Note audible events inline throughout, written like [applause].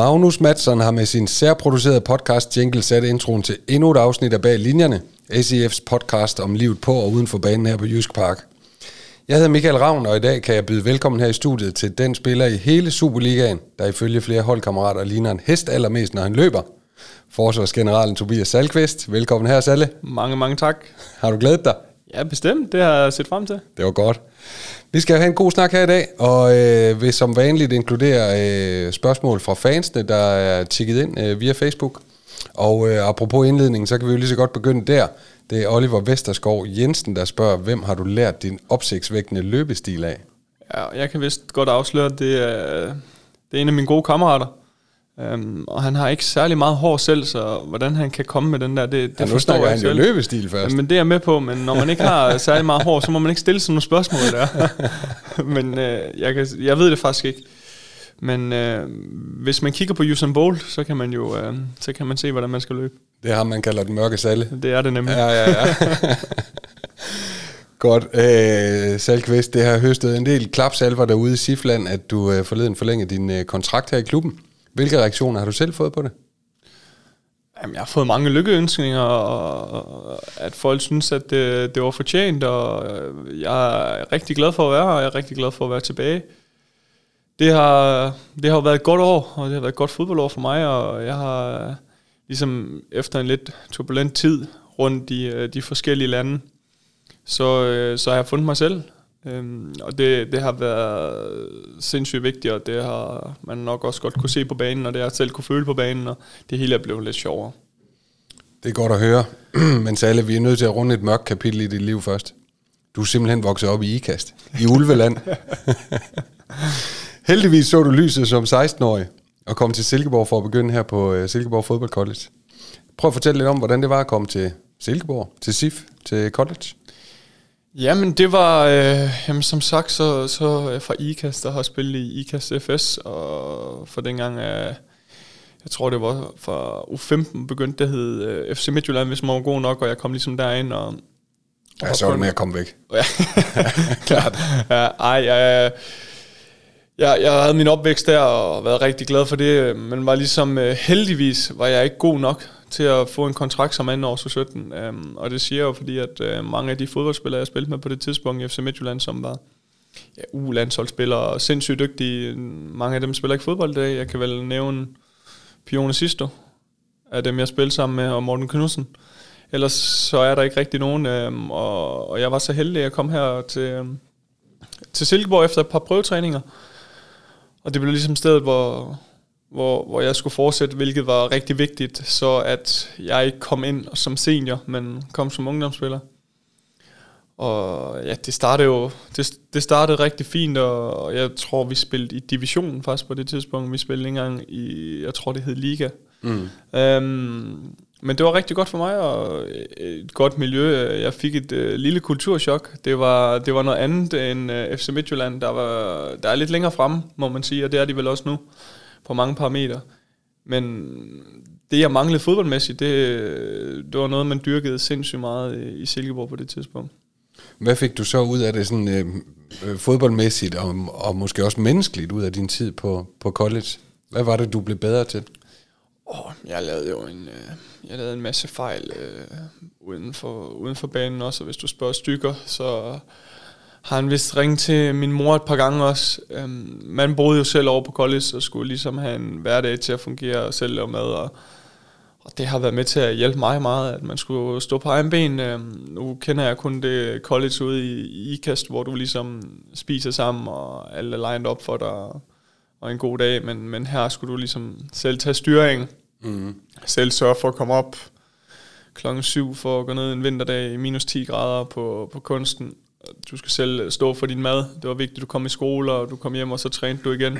Magnus Madsen har med sin særproducerede podcast Jingle sat introen til endnu et afsnit af Bag Linjerne, ACF's podcast om livet på og uden for banen her på Jysk Park. Jeg hedder Michael Ravn, og i dag kan jeg byde velkommen her i studiet til den spiller i hele Superligaen, der ifølge flere holdkammerater ligner en hest allermest, når han løber. Forsvarsgeneralen Tobias Salkvist. Velkommen her, Salle. Mange, mange tak. Har du glædet dig? Ja, bestemt. Det har jeg set frem til. Det var godt. Vi skal have en god snak her i dag, og øh, vil som vanligt inkludere øh, spørgsmål fra fansene, der er tjekket ind øh, via Facebook. Og øh, apropos indledningen, så kan vi jo lige så godt begynde der. Det er Oliver Vesterskov Jensen, der spørger, hvem har du lært din opsigtsvækkende løbestil af? Ja, jeg kan vist godt afsløre, at det er, øh, det er en af mine gode kammerater. Um, og han har ikke særlig meget hår selv, så hvordan han kan komme med den der, det, det ja, nu forstår jeg han selv. jo løbestil først. Ja, men det er jeg med på, men når man ikke har [laughs] særlig meget hår, så må man ikke stille sådan nogle spørgsmål der. [laughs] men uh, jeg, kan, jeg ved det faktisk ikke. Men uh, hvis man kigger på Usain Bolt, så kan man jo uh, så kan man se, hvordan man skal løbe. Det ham, man kalder den mørke salle. Det er det nemlig. Ja, ja, ja. [laughs] Godt. Øh, Salkvist, det har høstet en del klapsalver derude i Sifland, at du øh, forleden forlængede din øh, kontrakt her i klubben. Hvilke reaktioner har du selv fået på det? Jamen, jeg har fået mange lykkeønskninger, og at folk synes, at det, det var fortjent, og øh, jeg er rigtig glad for at være her, og jeg er rigtig glad for at være tilbage. Det har, det har været et godt år, og det har været et godt fodboldår for mig, og jeg har øh, ligesom efter en lidt turbulent tid rundt i øh, de forskellige lande, så, så har jeg fundet mig selv, Øhm, og det, det har været sindssygt vigtigt, og det har man nok også godt kunne se på banen, og det har jeg selv kunne føle på banen, og det hele er blevet lidt sjovere. Det er godt at høre, [clears throat] men Salle, vi er nødt til at runde et mørkt kapitel i dit liv først. Du er simpelthen vokset op i IKAST, i Ulveland. [laughs] Heldigvis så du lyset som 16-årig, og kom til Silkeborg for at begynde her på øh, Silkeborg Fodbold College. Prøv at fortælle lidt om, hvordan det var at komme til Silkeborg, til SIF, til college. Jamen det var, øh, jamen som sagt, så, så fra IKAS, der har spillet i IKAS FS, og for dengang, øh, jeg tror det var fra U15 begyndte, det hed øh, FC Midtjylland, hvis man var god nok, og jeg kom ligesom derind, og... Ja, så var det med at komme væk. [laughs] Ja, [laughs] klart. Ja, ej, jeg, jeg, jeg havde min opvækst der, og været rigtig glad for det, øh, men var ligesom, øh, heldigvis var jeg ikke god nok til at få en kontrakt som anden års 17. Øhm, og det siger jeg jo, fordi at øh, mange af de fodboldspillere, jeg spillede med på det tidspunkt i FC Midtjylland, som var ja, U-landsholdsspillere og sindssygt dygtige, mange af dem spiller ikke fodbold i dag. Jeg kan vel nævne Pione Sisto, af dem jeg spillede sammen med, og Morten Knudsen. Ellers så er der ikke rigtig nogen, um, og, og jeg var så heldig, at jeg kom her til, øhm, til Silkeborg efter et par prøvetræninger. Og det blev ligesom stedet, hvor, hvor, hvor jeg skulle fortsætte, hvilket var rigtig vigtigt, så at jeg ikke kom ind som senior, men kom som ungdomsspiller. Og ja, det startede jo det, det startede rigtig fint, og jeg tror, vi spillede i divisionen faktisk på det tidspunkt. Vi spillede ikke engang i, jeg tror, det hed Liga. Mm. Um, men det var rigtig godt for mig, og et godt miljø. Jeg fik et uh, lille kulturschok. Det var, det var noget andet end uh, FC Midtjylland, der, var, der er lidt længere fremme, må man sige, og det er de vel også nu på mange parametre. Men det, jeg manglede fodboldmæssigt, det, det var noget, man dyrkede sindssygt meget i Silkeborg på det tidspunkt. Hvad fik du så ud af det sådan øh, øh, fodboldmæssigt og, og måske også menneskeligt ud af din tid på, på college? Hvad var det, du blev bedre til? Oh, jeg lavede jo en, øh, jeg lavede en masse fejl øh, uden, for, uden for banen også, og hvis du spørger stykker, så har han vist ringet til min mor et par gange også. Øhm, man boede jo selv over på college og skulle ligesom have en hverdag til at fungere og selv lave mad. Og, og det har været med til at hjælpe mig meget, at man skulle stå på egen ben. Øhm, nu kender jeg kun det college ude i, i IKAST, hvor du ligesom spiser sammen, og alle er lined op for dig, og en god dag. Men, men her skulle du ligesom selv tage styringen. Mm. Selv sørge for at komme op klokken 7 for at gå ned en vinterdag i minus 10 grader på, på kunsten du skal selv stå for din mad. Det var vigtigt, at du kom i skole, og du kom hjem, og så trænede du igen.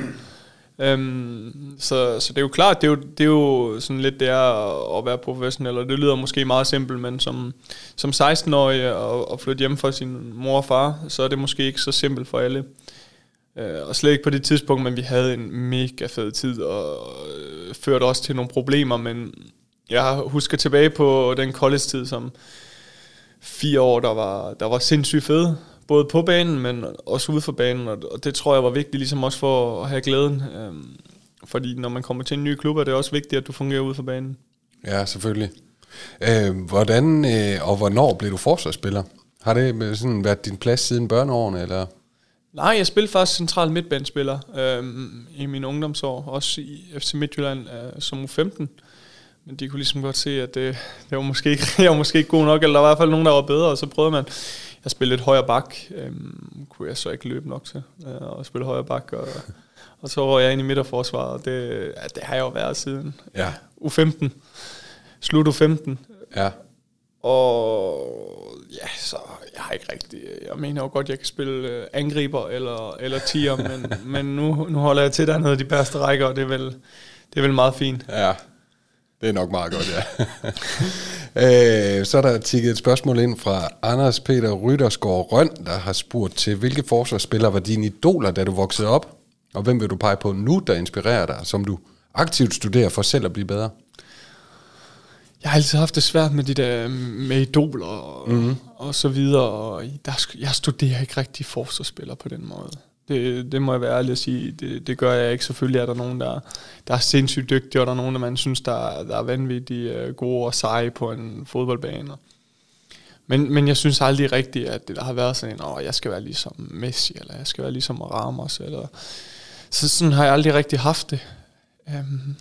Um, så, så det er jo klart, det er jo, det er jo sådan lidt det er at være professionel, og det lyder måske meget simpelt, men som, som 16-årig og, og flytte hjem fra sin mor og far, så er det måske ikke så simpelt for alle. Øh, og slet ikke på det tidspunkt, men vi havde en mega fed tid, og uh, førte også til nogle problemer, men jeg husker tilbage på den college-tid, som fire år, der var, der var sindssygt fed, Både på banen, men også ude for banen. Og, og det tror jeg var vigtigt, ligesom også for at have glæden. Øhm, Fordi når man kommer til en ny klub, er det også vigtigt, at du fungerer ude for banen. Ja, selvfølgelig. Øh, hvordan øh, og hvornår blev du forsvarsspiller? Har det sådan været din plads siden børneårene, eller? Nej, jeg spillede faktisk central midtbanespiller øh, i min ungdomsår, også i FC Midtjylland øh, som U15. Men de kunne ligesom godt se, at det, det var måske ikke, [laughs] jeg var måske ikke god nok, eller der var i hvert fald nogen, der var bedre, og så prøvede man, jeg spillede lidt højre bak, øh, kunne jeg så ikke løbe nok til, øh, og spille højre bak, og, og så var jeg ind i midterforsvaret, og det, ja, det har jeg jo været siden ja. U15, slut U15. Ja. Og ja, så jeg har ikke rigtig... Jeg mener jo godt, jeg kan spille øh, angriber eller, eller tier, [laughs] men, men nu, nu holder jeg til dernede de bedste rækker, og det er vel, det er vel meget fint. Ja, det er nok meget godt, ja. [laughs] øh, så er der tikket et spørgsmål ind fra Anders Peter Ryttersgaard Røn, der har spurgt til, hvilke forsvarsspillere var dine idoler, da du voksede op? Og hvem vil du pege på nu, der inspirerer dig, som du aktivt studerer for selv at blive bedre? Jeg har altid haft det svært med de der med idoler og, mm-hmm. og så videre, og der, jeg studerer ikke rigtig forsvarsspillere på den måde. Det, det må jeg være ærlig at sige. Det, det gør jeg ikke. Selvfølgelig er der nogen, der, der er sindssygt dygtige, og der er nogen, der man synes, der, der er vanvittigt øh, gode og seje på en fodboldbane. Men, men jeg synes aldrig rigtigt, at det der har været sådan en, åh, jeg skal være ligesom Messi, eller jeg skal være ligesom Ramos, eller... Så sådan har jeg aldrig rigtig haft det. Um,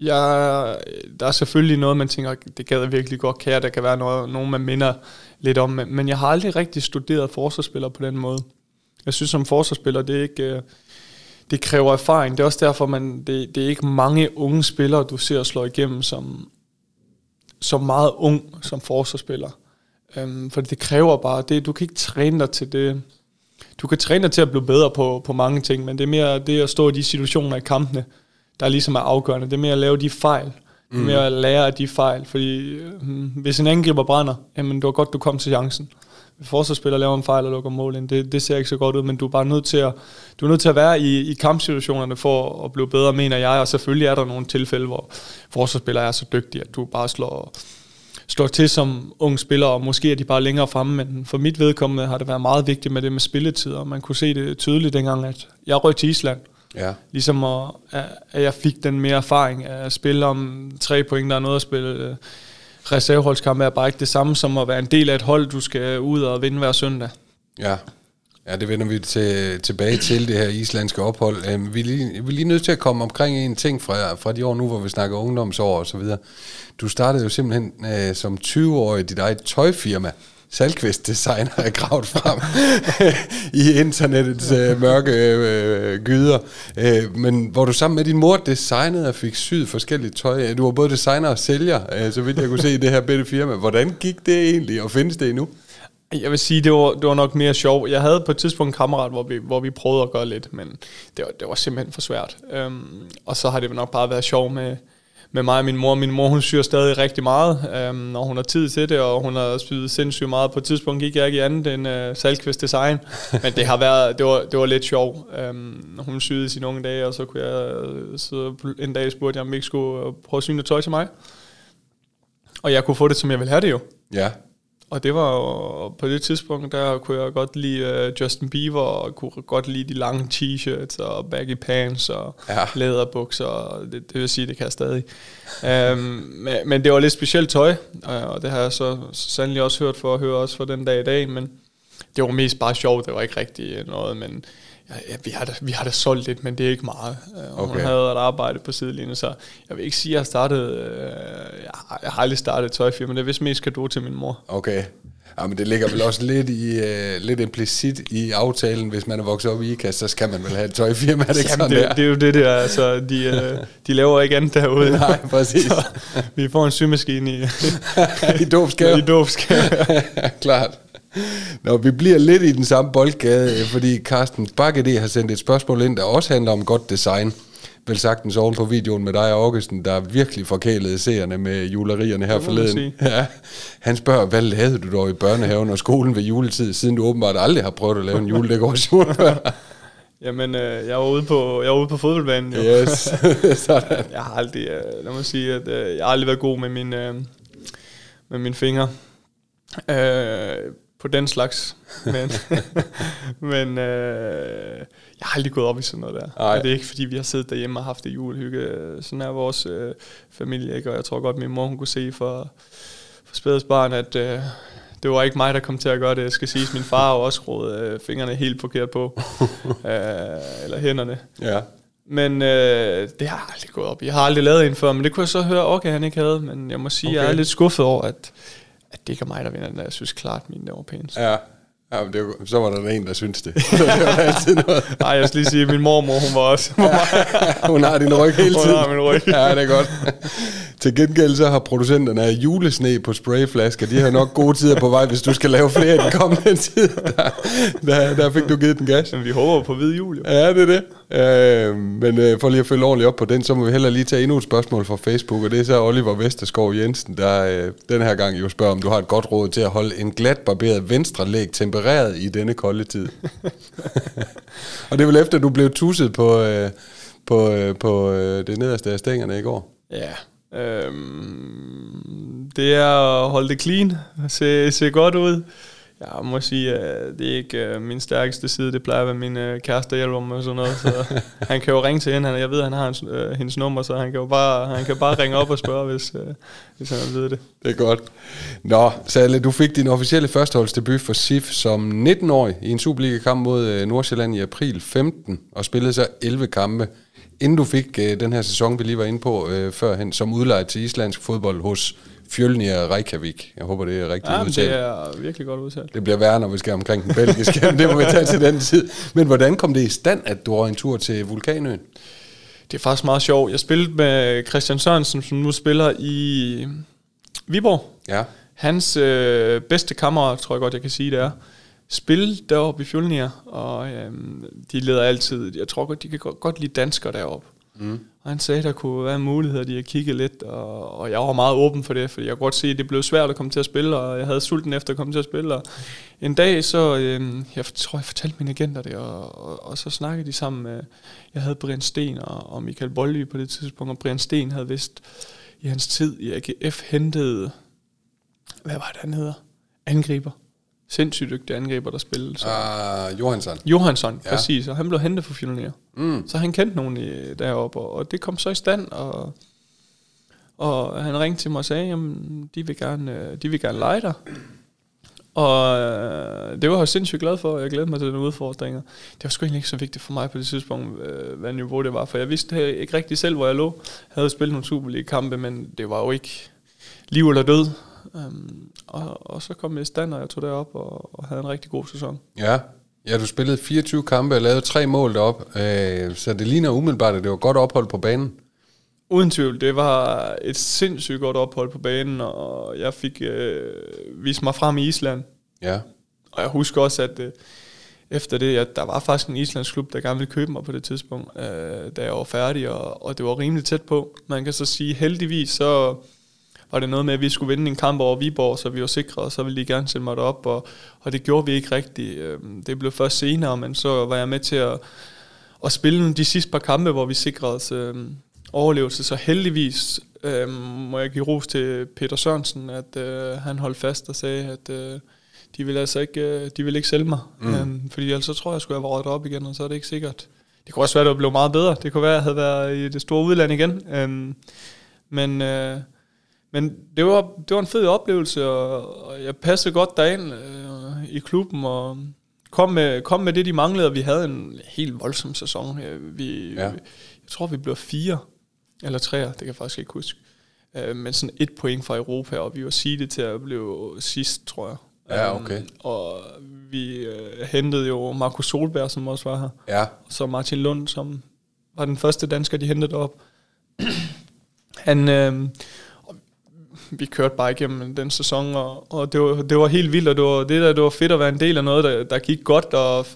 jeg, der er selvfølgelig noget, man tænker, det gad jeg virkelig godt kære, der kan være noget, nogen, man minder lidt om, men jeg har aldrig rigtig studeret forsvarsspillere på den måde. Jeg synes som forsvarsspiller, det er ikke... Øh, det kræver erfaring. Det er også derfor, man, det, det er ikke mange unge spillere, du ser slå igennem som, som meget ung som forsvarsspiller. Um, for det kræver bare, det, du kan ikke træne dig til det. Du kan træne dig til at blive bedre på, på mange ting, men det er mere det at stå i de situationer i kampene, der ligesom er afgørende. Det er mere at lave de fejl. Mm. at lære af de fejl. Fordi øh, hvis en angriber brænder, jamen det var godt, du kom til chancen forsvarsspiller laver en fejl og lukker mål ind. Det, det ser ikke så godt ud, men du er bare nødt til at, du er nødt til at være i, i kampsituationerne for at blive bedre, mener jeg. Og selvfølgelig er der nogle tilfælde, hvor forsvarsspillere er så dygtige, at du bare slår, slår til som ung spiller, og måske er de bare længere fremme, men for mit vedkommende har det været meget vigtigt med det med spilletider. Man kunne se det tydeligt dengang, at jeg røg til Island. Ja. Ligesom at, at jeg fik den mere erfaring at spille om tre point, der er noget at spille reserveholdskamp er bare ikke det samme som at være en del af et hold, du skal ud og vinde hver søndag. Ja, Ja, det vender vi til, tilbage til, det her islandske ophold. Um, vi, er lige, vi er lige nødt til at komme omkring en ting fra, fra de år nu, hvor vi snakker ungdomsår og så videre. Du startede jo simpelthen uh, som 20-årig i dit eget tøjfirma. Salkvist Designer er gravet frem [laughs] i internettets øh, mørke øh, gyder. Øh, men hvor du sammen med din mor designede og fik syet forskellige tøj. Du var både designer og sælger, øh, så vidt jeg kunne se i det her bitte firma. Hvordan gik det egentlig, og findes det endnu? Jeg vil sige, det var, det var nok mere sjovt. Jeg havde på et tidspunkt en kammerat, hvor vi, hvor vi prøvede at gøre lidt, men det var, det var simpelthen for svært. Øhm, og så har det nok bare været sjovt med, med mig og min mor. Min mor, hun syr stadig rigtig meget, øhm, når hun har tid til det, og hun har syet sindssygt meget. På et tidspunkt gik jeg ikke i andet end øh, Salkvist Design, [laughs] men det har været, det var, det var lidt sjov. Øhm, hun syede sine unge dage, og så kunne jeg øh, så en dag spurgte jeg, om ikke skulle øh, prøve at syne tøj til mig. Og jeg kunne få det, som jeg ville have det jo. Ja. Og det var jo, på det tidspunkt, der kunne jeg godt lide uh, Justin Bieber, og kunne godt lide de lange t-shirts, og baggy pants, og ja. læderbukser, og det, det vil sige, det kan jeg stadig. um, men, men det var lidt specielt tøj, og det har jeg så sandelig også hørt for at høre også for den dag i dag, men det var mest bare sjovt, det var ikke rigtig noget, men ja, ja, vi, har da, vi har da solgt lidt, men det er ikke meget. Og okay. Hun havde et arbejde på sidelinjen, så jeg vil ikke sige, at jeg startede, øh, jeg, har, jeg har aldrig startet et tøjfirma, men det er vist mest du til min mor. Okay. Ja, men det ligger vel også lidt, i, uh, lidt implicit i aftalen, hvis man er vokset op i IKAST, så skal man vel have et tøjfirma, er det ikke Jamen, sådan det, der? det er jo det der, altså, de, uh, de laver ikke andet derude. [laughs] Nej, præcis. Så, vi får en symaskine i, [laughs] I dåbskab. [laughs] I dåbskab. Klart. Nå, vi bliver lidt i den samme boldgade, fordi Carsten Bakkede har sendt et spørgsmål ind, der også handler om godt design. Vel sagtens oven på videoen med dig og Augusten, der virkelig forkælede seerne med julerierne her forleden. Ja. Han spørger, hvad lavede du dog i børnehaven og skolen ved juletid, siden du åbenbart aldrig har prøvet at lave en juledekoration? [laughs] Jamen, øh, jeg var ude på, jeg var ude på fodboldbanen. Jo. Yes, [laughs] sådan. Jeg har aldrig, øh, lad mig sige, at øh, jeg har aldrig været god med min, øh, med mine fingre. Øh, på den slags. Men, [laughs] men øh, jeg har aldrig gået op i sådan noget der. Og det er ikke fordi, vi har siddet derhjemme og haft det julehygge. Sådan er vores øh, familie, ikke? Og jeg tror godt, min mor hun kunne se for, for spædesbarn, at øh, det var ikke mig, der kom til at gøre det. Jeg skal sige, min far har også rodet øh, fingrene helt forkert på. [laughs] øh, eller hænderne. Ja. Men øh, det har jeg aldrig gået op. Jeg har aldrig lavet en før, men det kunne jeg så høre, okay, han ikke havde. Men jeg må sige, okay. jeg er lidt skuffet over, at, at det ikke er mig, der vinder den. Jeg synes klart, min var pænest. Ja, Ja, men det var, så var der en, der synes det. [laughs] det var altid noget. Nej, jeg skal lige sige, at min mormor, hun var også. [laughs] ja, hun har din ryg hele tiden. Hun har min ryg. ja, det er godt. [laughs] Til gengæld så har producenterne af julesne på sprayflasker, de har nok gode tider på vej, hvis du skal lave flere i den kommende [laughs] tid. Der, der, der fik du givet den gas. Men vi håber på hvid jul, jo. Ja, det er det. Øh, men øh, for lige at følge ordentligt op på den, så må vi heller lige tage endnu et spørgsmål fra Facebook, og det er så Oliver Vesterskov Jensen, der øh, den her gang jo spørger, om du har et godt råd til at holde en glat barberet venstre læg tempereret i denne kolde tid. [laughs] og det er vel efter, du blev tusset på, øh, på, øh, på øh, det nederste af stængerne i går? Ja, Øhm, det er at holde det clean, se, se godt ud. Jeg må sige, at det er ikke uh, min stærkeste side. Det plejer at være min uh, kæreste, der hjælper mig med sådan noget. Så [laughs] han kan jo ringe til hende. Jeg ved, at han har hans, uh, hendes nummer, så han kan jo bare, han kan bare ringe op og spørge, hvis, hvis han ved det. Det er godt. Nå, Salle, du fik din officielle førsteholdsdebut for SIF som 19-årig i en Superliga-kamp mod Nordsjælland i april 15, og spillede så 11 kampe inden du fik øh, den her sæson, vi lige var inde på øh, førhen, som udlejet til islandsk fodbold hos Fjølnir Reykjavik. Jeg håber, det er rigtigt ja, udtalt. det er virkelig godt udtalt. Det bliver værre, når vi skal omkring den belgiske. det må vi tage til den tid. Men hvordan kom det i stand, at du var en tur til Vulkanøen? Det er faktisk meget sjovt. Jeg spillede med Christian Sørensen, som nu spiller i Viborg. Ja. Hans øh, bedste kammerat, tror jeg godt, jeg kan sige, det er spille deroppe i Fjolnir, og øhm, de leder altid, jeg tror godt, de kan godt, godt lide danskere deroppe. Mm. Og han sagde, der kunne være muligheder, de har kigget lidt, og, og jeg var meget åben for det, fordi jeg kunne godt se, at det blev svært at komme til at spille, og jeg havde sulten efter at komme til at spille. Og en dag, så, øhm, jeg tror, jeg fortalte mine agenter det, og, og, og så snakkede de sammen med, jeg havde Brian Sten og, og Michael Bolly på det tidspunkt, og Brian Sten havde vist i hans tid i AGF hentet, hvad var det, han hedder? Angriber sindssygt dygtig angriber, der spillede. Så. Uh, Johansson. Johansson, ja. præcis. Og han blev hentet for Fjolnir. Mm. Så han kendte nogen i, deroppe, og, og det kom så i stand, og, og han ringte til mig og sagde, jamen, de vil gerne, øh, de vil gerne lege dig. Og øh, det var jeg sindssygt glad for, og jeg glæder mig til den udfordring. Det var sgu egentlig ikke så vigtigt for mig på det tidspunkt, øh, hvad niveau det var, for jeg vidste ikke rigtig selv, hvor jeg lå. Jeg havde spillet nogle Superliga-kampe, men det var jo ikke liv eller død. Um, og, og så kom jeg i stand, og jeg tog derop og, og havde en rigtig god sæson. Ja, ja du spillede 24 kampe og lavede tre mål derop, øh, så det ligner umiddelbart, at det var godt ophold på banen. Uden tvivl, det var et sindssygt godt ophold på banen, og jeg fik øh, vist mig frem i Island. Ja. Og jeg husker også, at øh, efter det, at der var faktisk en islandsk klub, der gerne ville købe mig på det tidspunkt, øh, da jeg var færdig, og, og det var rimelig tæt på. Man kan så sige, heldigvis så var det noget med, at vi skulle vinde en kamp over Viborg, så vi var sikre, og så ville de gerne sende mig op, og, og det gjorde vi ikke rigtigt. Øhm, det blev først senere, men så var jeg med til at, at spille de sidste par kampe, hvor vi sikrede os øh, overlevelse, så heldigvis øh, må jeg give ros til Peter Sørensen, at øh, han holdt fast og sagde, at øh, de vil altså ikke, øh, de vil ikke sælge mig, mm. øhm, fordi ellers så tror jeg, jeg skulle have været op igen, og så er det ikke sikkert. Det kunne også være, at det blev meget bedre. Det kunne være, at jeg havde været i det store udland igen. Øhm, men øh, men det var, det var en fed oplevelse, og, og jeg passede godt derind øh, i klubben, og kom med, kom med det, de manglede, og vi havde en helt voldsom sæson. Vi, ja. jeg tror, vi blev fire eller tre, det kan jeg faktisk ikke huske. Øh, men sådan et point fra Europa, og vi var seedet til at blive sidst, tror jeg. Ja, okay. Um, og vi øh, hentede jo Markus Solberg, som også var her. Ja. Og så Martin Lund, som var den første dansker, de hentede op. [clears throat] Han, øh, [laughs] vi kørte bare igennem den sæson, og, og det, var, det var helt vildt, og det var, det, der, det var fedt at være en del af noget, der, der gik godt, og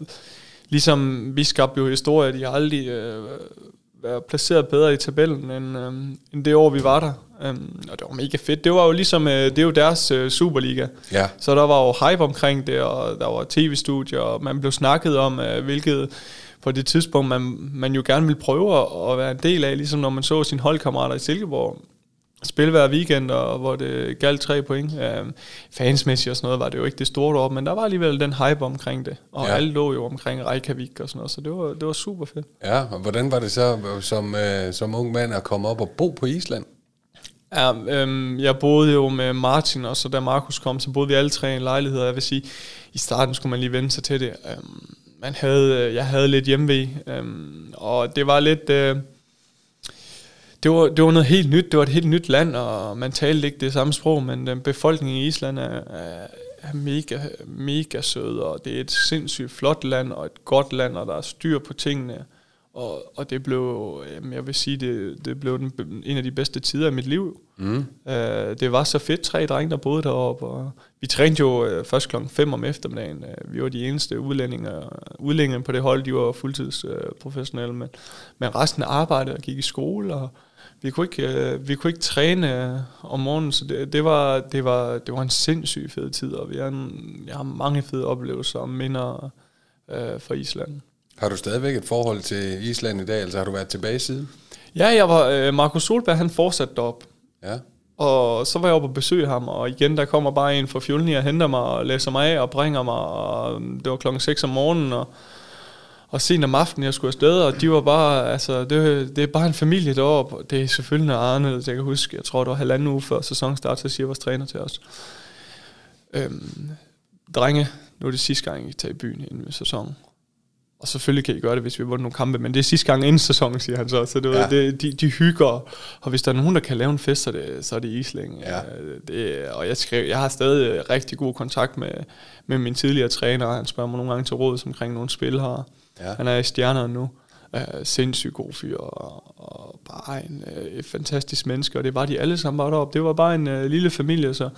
ligesom vi skabte jo historie, de har aldrig øh, været placeret bedre i tabellen, end, øh, end det år, vi var der. Um, og det var mega fedt. Det var jo ligesom, øh, det er jo deres øh, Superliga. Ja. Så der var jo hype omkring det, og der var tv-studier, og man blev snakket om, øh, hvilket på det tidspunkt, man, man jo gerne ville prøve at, at være en del af, ligesom når man så sine holdkammerater i Silkeborg spille hver weekend, og hvor det galt tre point. Uh, fansmæssigt og sådan noget var det jo ikke det store op, men der var alligevel den hype omkring det. Og ja. alle lå jo omkring Reykjavik og sådan noget, så det var, det var super fedt. Ja, og hvordan var det så som, uh, som ung mand at komme op og bo på Island? Ja, øhm, jeg boede jo med Martin, og så da Markus kom, så boede vi alle tre i en lejlighed. Jeg vil sige, i starten skulle man lige vende sig til det. Øhm, man havde, jeg havde lidt hjemmevæg, øhm, og det var lidt... Øh, det var, det var noget helt nyt. Det var et helt nyt land, og man talte ikke det samme sprog, men den befolkning i Island er, er, mega, mega sød, og det er et sindssygt flot land, og et godt land, og der er styr på tingene. Og, og det blev, jamen jeg vil sige, det, det blev den, en af de bedste tider af mit liv. Mm. Uh, det var så fedt, tre drenge, der boede deroppe, og vi trænede jo uh, først klokken 5 om eftermiddagen. Uh, vi var de eneste udlændinge, udlændinge på det hold, de var fuldtidsprofessionelle, uh, men, men resten arbejdede og gik i skole, og vi kunne ikke, uh, vi kunne ikke træne om morgenen, så det, det, var, det, var, det var en sindssyg fed tid, og vi har, en, jeg har mange fede oplevelser og minder uh, fra Island. Har du stadigvæk et forhold til Island i dag, altså har du været tilbage siden? Ja, jeg var, øh, Markus Solberg, han fortsatte derop. Ja. Og så var jeg oppe og besøge ham, og igen, der kommer bare en fra Fjolni og henter mig og læser mig af og bringer mig, og det var klokken 6 om morgenen, og, og sent om aftenen, jeg skulle afsted, og de var bare, altså, det, det er bare en familie deroppe, det er selvfølgelig noget anderledes, jeg kan huske, jeg tror, det var halvanden uge før sæsonstart, så siger vores træner til os, øhm, drenge, nu er det sidste gang, I tager i byen inden sæsonen. Og selvfølgelig kan I gøre det, hvis vi vundet nogle kampe, men det er sidste gang inden sæsonen, siger han så. Så det, ja. det, de, de hygger, og hvis der er nogen, der kan lave en fest, så er det, så er det Isling. Ja. Det, og jeg, skrev, jeg har stadig rigtig god kontakt med, med min tidligere træner. Han spørger mig nogle gange til råd omkring nogle spil her. Ja. Han er i stjernerne nu. Uh, sindssygt god fyr, og, og bare en uh, fantastisk menneske, og det var de alle sammen bare deroppe. Det var bare en uh, lille familie, så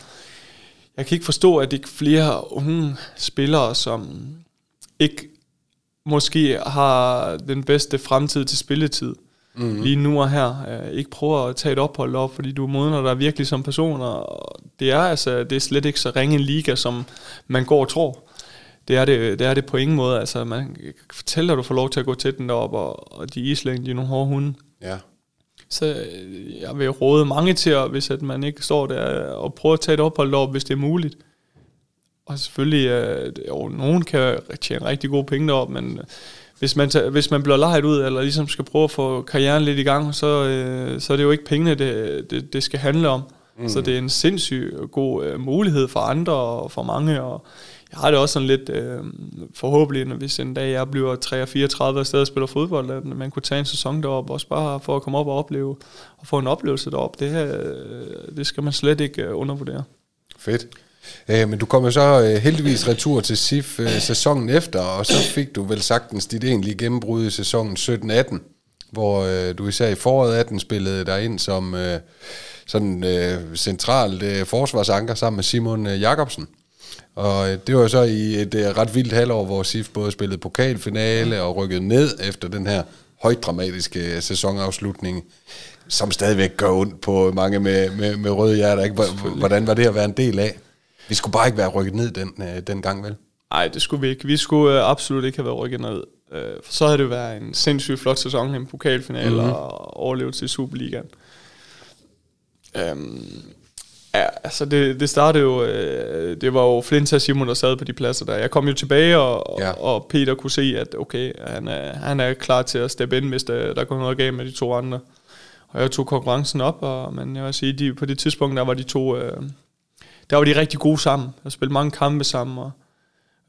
jeg kan ikke forstå, at det ikke flere unge spillere, som ikke måske har den bedste fremtid til spilletid. Mm-hmm. Lige nu og her. Uh, ikke prøve at tage et ophold op, fordi du modner dig virkelig som person, og det er, altså, det er slet ikke så ringe en liga, som man går og tror. Det er det, det er det på ingen måde. Altså, man fortæller, at du får lov til at gå til den derop, og, og de islængde, de er nogle hårde hunde. Ja. Så øh, jeg vil råde mange til, at, hvis at man ikke står der, og prøve at tage et ophold op, hvis det er muligt. Og selvfølgelig, øh, jo, nogen kan tjene rigtig gode penge derop, men øh, hvis man, tager, hvis man bliver lejet ud, eller ligesom skal prøve at få karrieren lidt i gang, så, øh, så er det jo ikke pengene, det, det, det skal handle om. Mm. Så det er en sindssyg god øh, mulighed for andre og for mange, og jeg har det også sådan lidt øh, forhåbentlig, når hvis en dag jeg bliver 33 og stadig spiller fodbold, at man kunne tage en sæson derop, også bare for at komme op og opleve, og få en oplevelse derop. Det, her, øh, det skal man slet ikke øh, undervurdere. Fedt. Øh, men du kom jo så øh, heldigvis retur til SIF øh, sæsonen efter, og så fik du vel sagtens dit egentlige gennembrud i sæsonen 17-18, hvor øh, du især i foråret 18 spillede dig ind som øh, sådan øh, centralt øh, forsvarsanker sammen med Simon øh, Jakobsen. Og øh, det var så i et øh, ret vildt halvår, hvor SIF både spillede pokalfinale og rykkede ned efter den her højt dramatiske øh, sæsonafslutning, som stadigvæk gør ondt på mange med, med, med røde hjerter. Ikke? Hvordan var det at være en del af? Vi skulle bare ikke være rykket ned den, den gang, vel? Nej, det skulle vi ikke. Vi skulle øh, absolut ikke have været rykket ned. Øh, for så havde det været en sindssygt flot sæson, en pokalfinale mm-hmm. og overlevelse i Superligaen. Øhm, ja, altså det, det startede jo, øh, det var jo Flint og Simon, der sad på de pladser der. Jeg kom jo tilbage, og, ja. og Peter kunne se, at okay, han er, han er klar til at steppe ind, hvis der, der går noget galt med de to andre. Og jeg tog konkurrencen op, og, men jeg vil sige, de, på det tidspunkt, der var de to... Øh, der var de rigtig gode sammen. Jeg spillede mange kampe sammen, og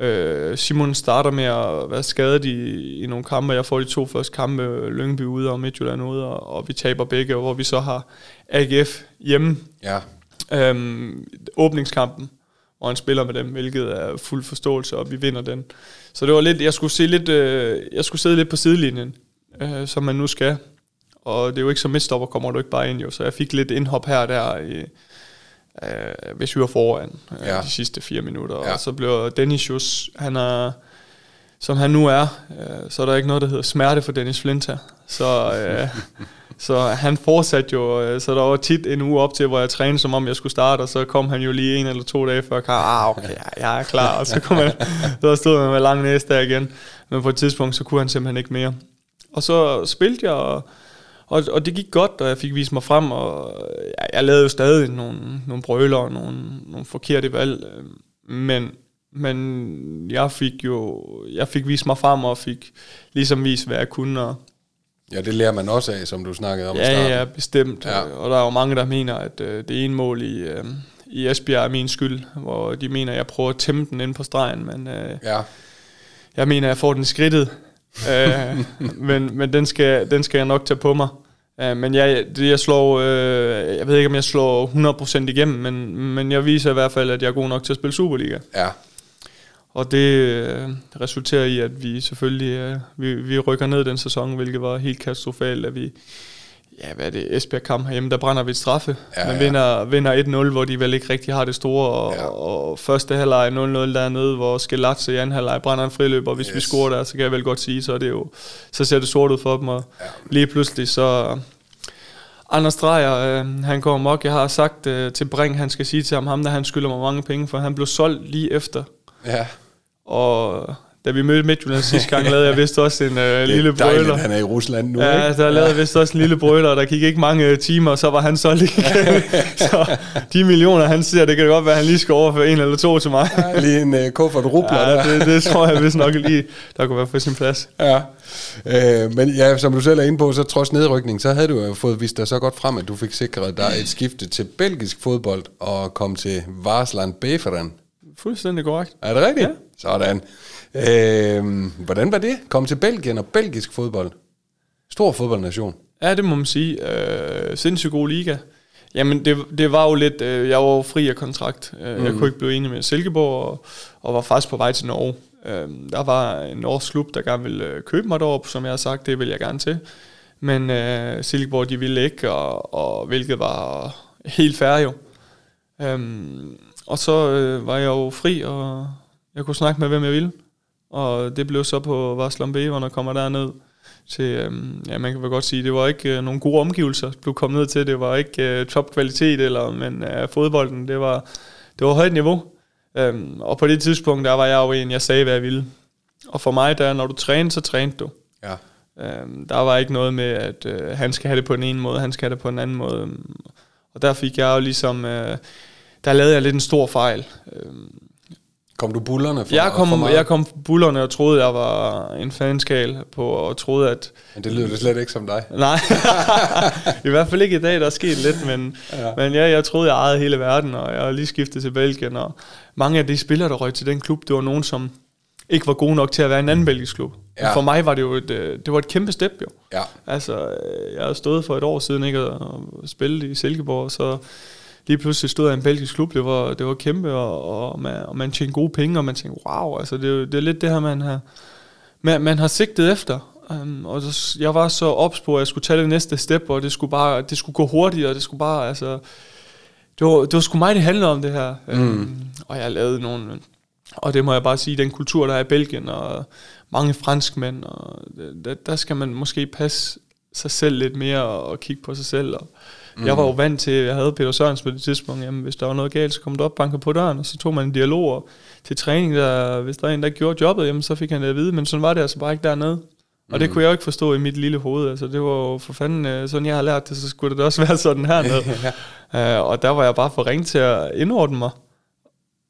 øh, Simon starter med at være skadet i, i nogle kampe. Jeg får de to første kampe, Lyngby ude og Midtjylland ude, og, og vi taber begge, hvor vi så har AGF hjemme. Ja. Øhm, åbningskampen, hvor han spiller med dem, hvilket er fuld forståelse, og vi vinder den. Så det var lidt, jeg skulle, se lidt, øh, jeg skulle sidde lidt på sidelinjen, øh, som man nu skal. Og det er jo ikke som midtstopper, kommer du ikke bare ind jo, så jeg fik lidt indhop her og der i, øh, hvis vi var foran øh, ja. de sidste fire minutter. Ja. Og så blev Dennis han er, som han nu er, øh, så er der ikke noget, der hedder smerte for Dennis Flint her. Så, øh, [laughs] så han fortsatte jo, øh, så der var tit en uge op til, hvor jeg trænede, som om jeg skulle starte, og så kom han jo lige en eller to dage før, og ah, okay, jeg er klar, og så, kom han, så stod han med lang næste der igen. Men på et tidspunkt, så kunne han simpelthen ikke mere. Og så spilte jeg, og Og, og det gik godt, og jeg fik vist mig frem, og jeg, jeg lavede jo stadig nogle, nogle brøler og nogle, nogle forkerte valg. Øh, men, men jeg fik jo jeg fik vist mig frem og fik ligesom vist, hvad jeg kunne. Og, Ja, det lærer man også af, som du snakkede om i ja, starten. ja, bestemt. Ja. Og der er jo mange, der mener, at øh, det ene mål i, øh, i Esbjerg er min skyld, hvor de mener, at jeg prøver at tæmme den ind på stregen, men øh, Ja, jeg mener, at jeg får den skridtet. [laughs] øh, men men den, skal, den skal jeg nok tage på mig. Uh, men jeg, det, jeg slår, øh, jeg ved ikke, om jeg slår 100% igennem, men, men jeg viser i hvert fald, at jeg er god nok til at spille Superliga. ja, Og det øh, resulterer i, at vi selvfølgelig øh, vi, vi rykker ned den sæson, hvilket var helt katastrofalt, at vi, ja, hvad er det, Esbjerg kamp herhjemme, der brænder vi et straffe. Ja, men ja. vinder, vinder 1-0, hvor de vel ikke rigtig har det store, og, Ja. og første halvleg 0-0 dernede, hvor Skelatse i anden halvleg brænder en friløb, og hvis yes. vi scorer der, så kan jeg vel godt sige, så er det jo, så ser det sort ud for dem, og Ja. lige pludselig så... Anders Dreyer, øh, han går mok. Jeg har sagt øh, til Brink, han skal sige til ham, ham der han skylder mig mange penge, for han blev solgt lige efter ja. Og da vi mødte Midtjylland sidste gang, lavede jeg vist også en øh, lille det er dejligt, brøler. han er i Rusland nu, Ja, ikke? der lavede jeg vist også en lille brøler, og der gik ikke mange øh, timer, og så var han solgt igen. [laughs] så de millioner, han siger, det kan godt være, at han lige skal overføre en eller to til mig. Ja, Lige en uh, kuffert rubler Ja, der. det, det tror jeg vist nok lige, der kunne være på sin plads. Ja. Øh, men ja, som du selv er inde på, så trods nedrykning, så havde du jo fået vist dig så godt frem, at du fik sikret dig et skifte til belgisk fodbold og kom til Varsland Beferen. Fuldstændig korrekt. Er det rigtigt? Ja. Sådan. Øh, hvordan var det? Kom til Belgien og belgisk fodbold. Stor fodboldnation. Ja, det må man sige. Øh, sindssygt god liga. Jamen, det, det var jo lidt... Øh, jeg var jo fri af kontrakt. Øh, mm. Jeg kunne ikke blive enig med Silkeborg, og, og var faktisk på vej til Norge. Øh, der var en norsk klub, der gerne ville øh, købe mig deroppe, som jeg har sagt, det vil jeg gerne til. Men øh, Silkeborg, de ville ikke, og, og hvilket var helt fair jo. Øhm, og så øh, var jeg jo fri, og jeg kunne snakke med, hvem jeg ville. Og det blev så på Varslam B, hvor jeg kommer derned til, øhm, ja, man kan vel godt sige, det var ikke øh, nogle gode omgivelser, du kommet ned til. Det var ikke øh, topkvalitet, eller, men øh, fodbolden, det var, det var højt niveau. Øhm, og på det tidspunkt, der var jeg jo en, jeg sagde, hvad jeg ville. Og for mig, der, når du trænede, så trænede du. Ja. Øhm, der var ikke noget med, at øh, han skal have det på den ene måde, han skal have det på den anden måde. Og der fik jeg jo ligesom, øh, der lavede jeg lidt en stor fejl. Øhm, Kom du bullerne for, jeg, kom, for meget? jeg kom bullerne og troede, jeg var en fanskal på, og troede, at Men det lyder det slet ikke som dig. [laughs] Nej, i hvert fald ikke i dag, der er sket lidt, men, Ja. men ja, jeg troede, jeg ejede hele verden, og jeg lige skiftet til Belgien, og mange af de spillere, der røg til den klub, det var nogen, som ikke var gode nok til at være en anden belgisk klub. Ja. Ja. For mig var det jo et, øh, det var et kæmpe step jo. Ja. Altså, øh, jeg havde stået for et år siden ikke og spillet i Silkeborg, så lige pludselig stod jeg i en belgisk klub, det var, det var kæmpe, og, og, man, og man tjente gode penge, og man tænkte, wow, altså det, er det er lidt det her, man har, man, man har sigtet efter. Um, og så, jeg var så ops på, at jeg skulle tage det næste step, og det skulle bare, det skulle gå hurtigt, og det skulle bare, altså, det var, det var sgu mig, det handlede om det her. Mm. Um, og jeg lavede nogle, og det må jeg bare sige, den kultur, der er i Belgien, og mange franskmænd, og der, der skal man måske passe sig selv lidt mere, og, og kigge på sig selv, og mm. jeg var jo vant til, jeg havde Peter Sørens på det tidspunkt, jamen hvis der var noget galt, så kom du op, banker på døren, og så tog man en dialog, og til træning, der, hvis der er en, der gjorde jobbet, jamen så fik han det at vide, men sådan var det altså bare ikke dernede. Og det kunne jeg jo ikke forstå i mit lille hoved. Altså, det var jo for fanden, øh, sådan jeg har lært det, så skulle det også [laughs] være sådan hernede. uh, [laughs] og der var jeg bare for ringe til at indordne mig.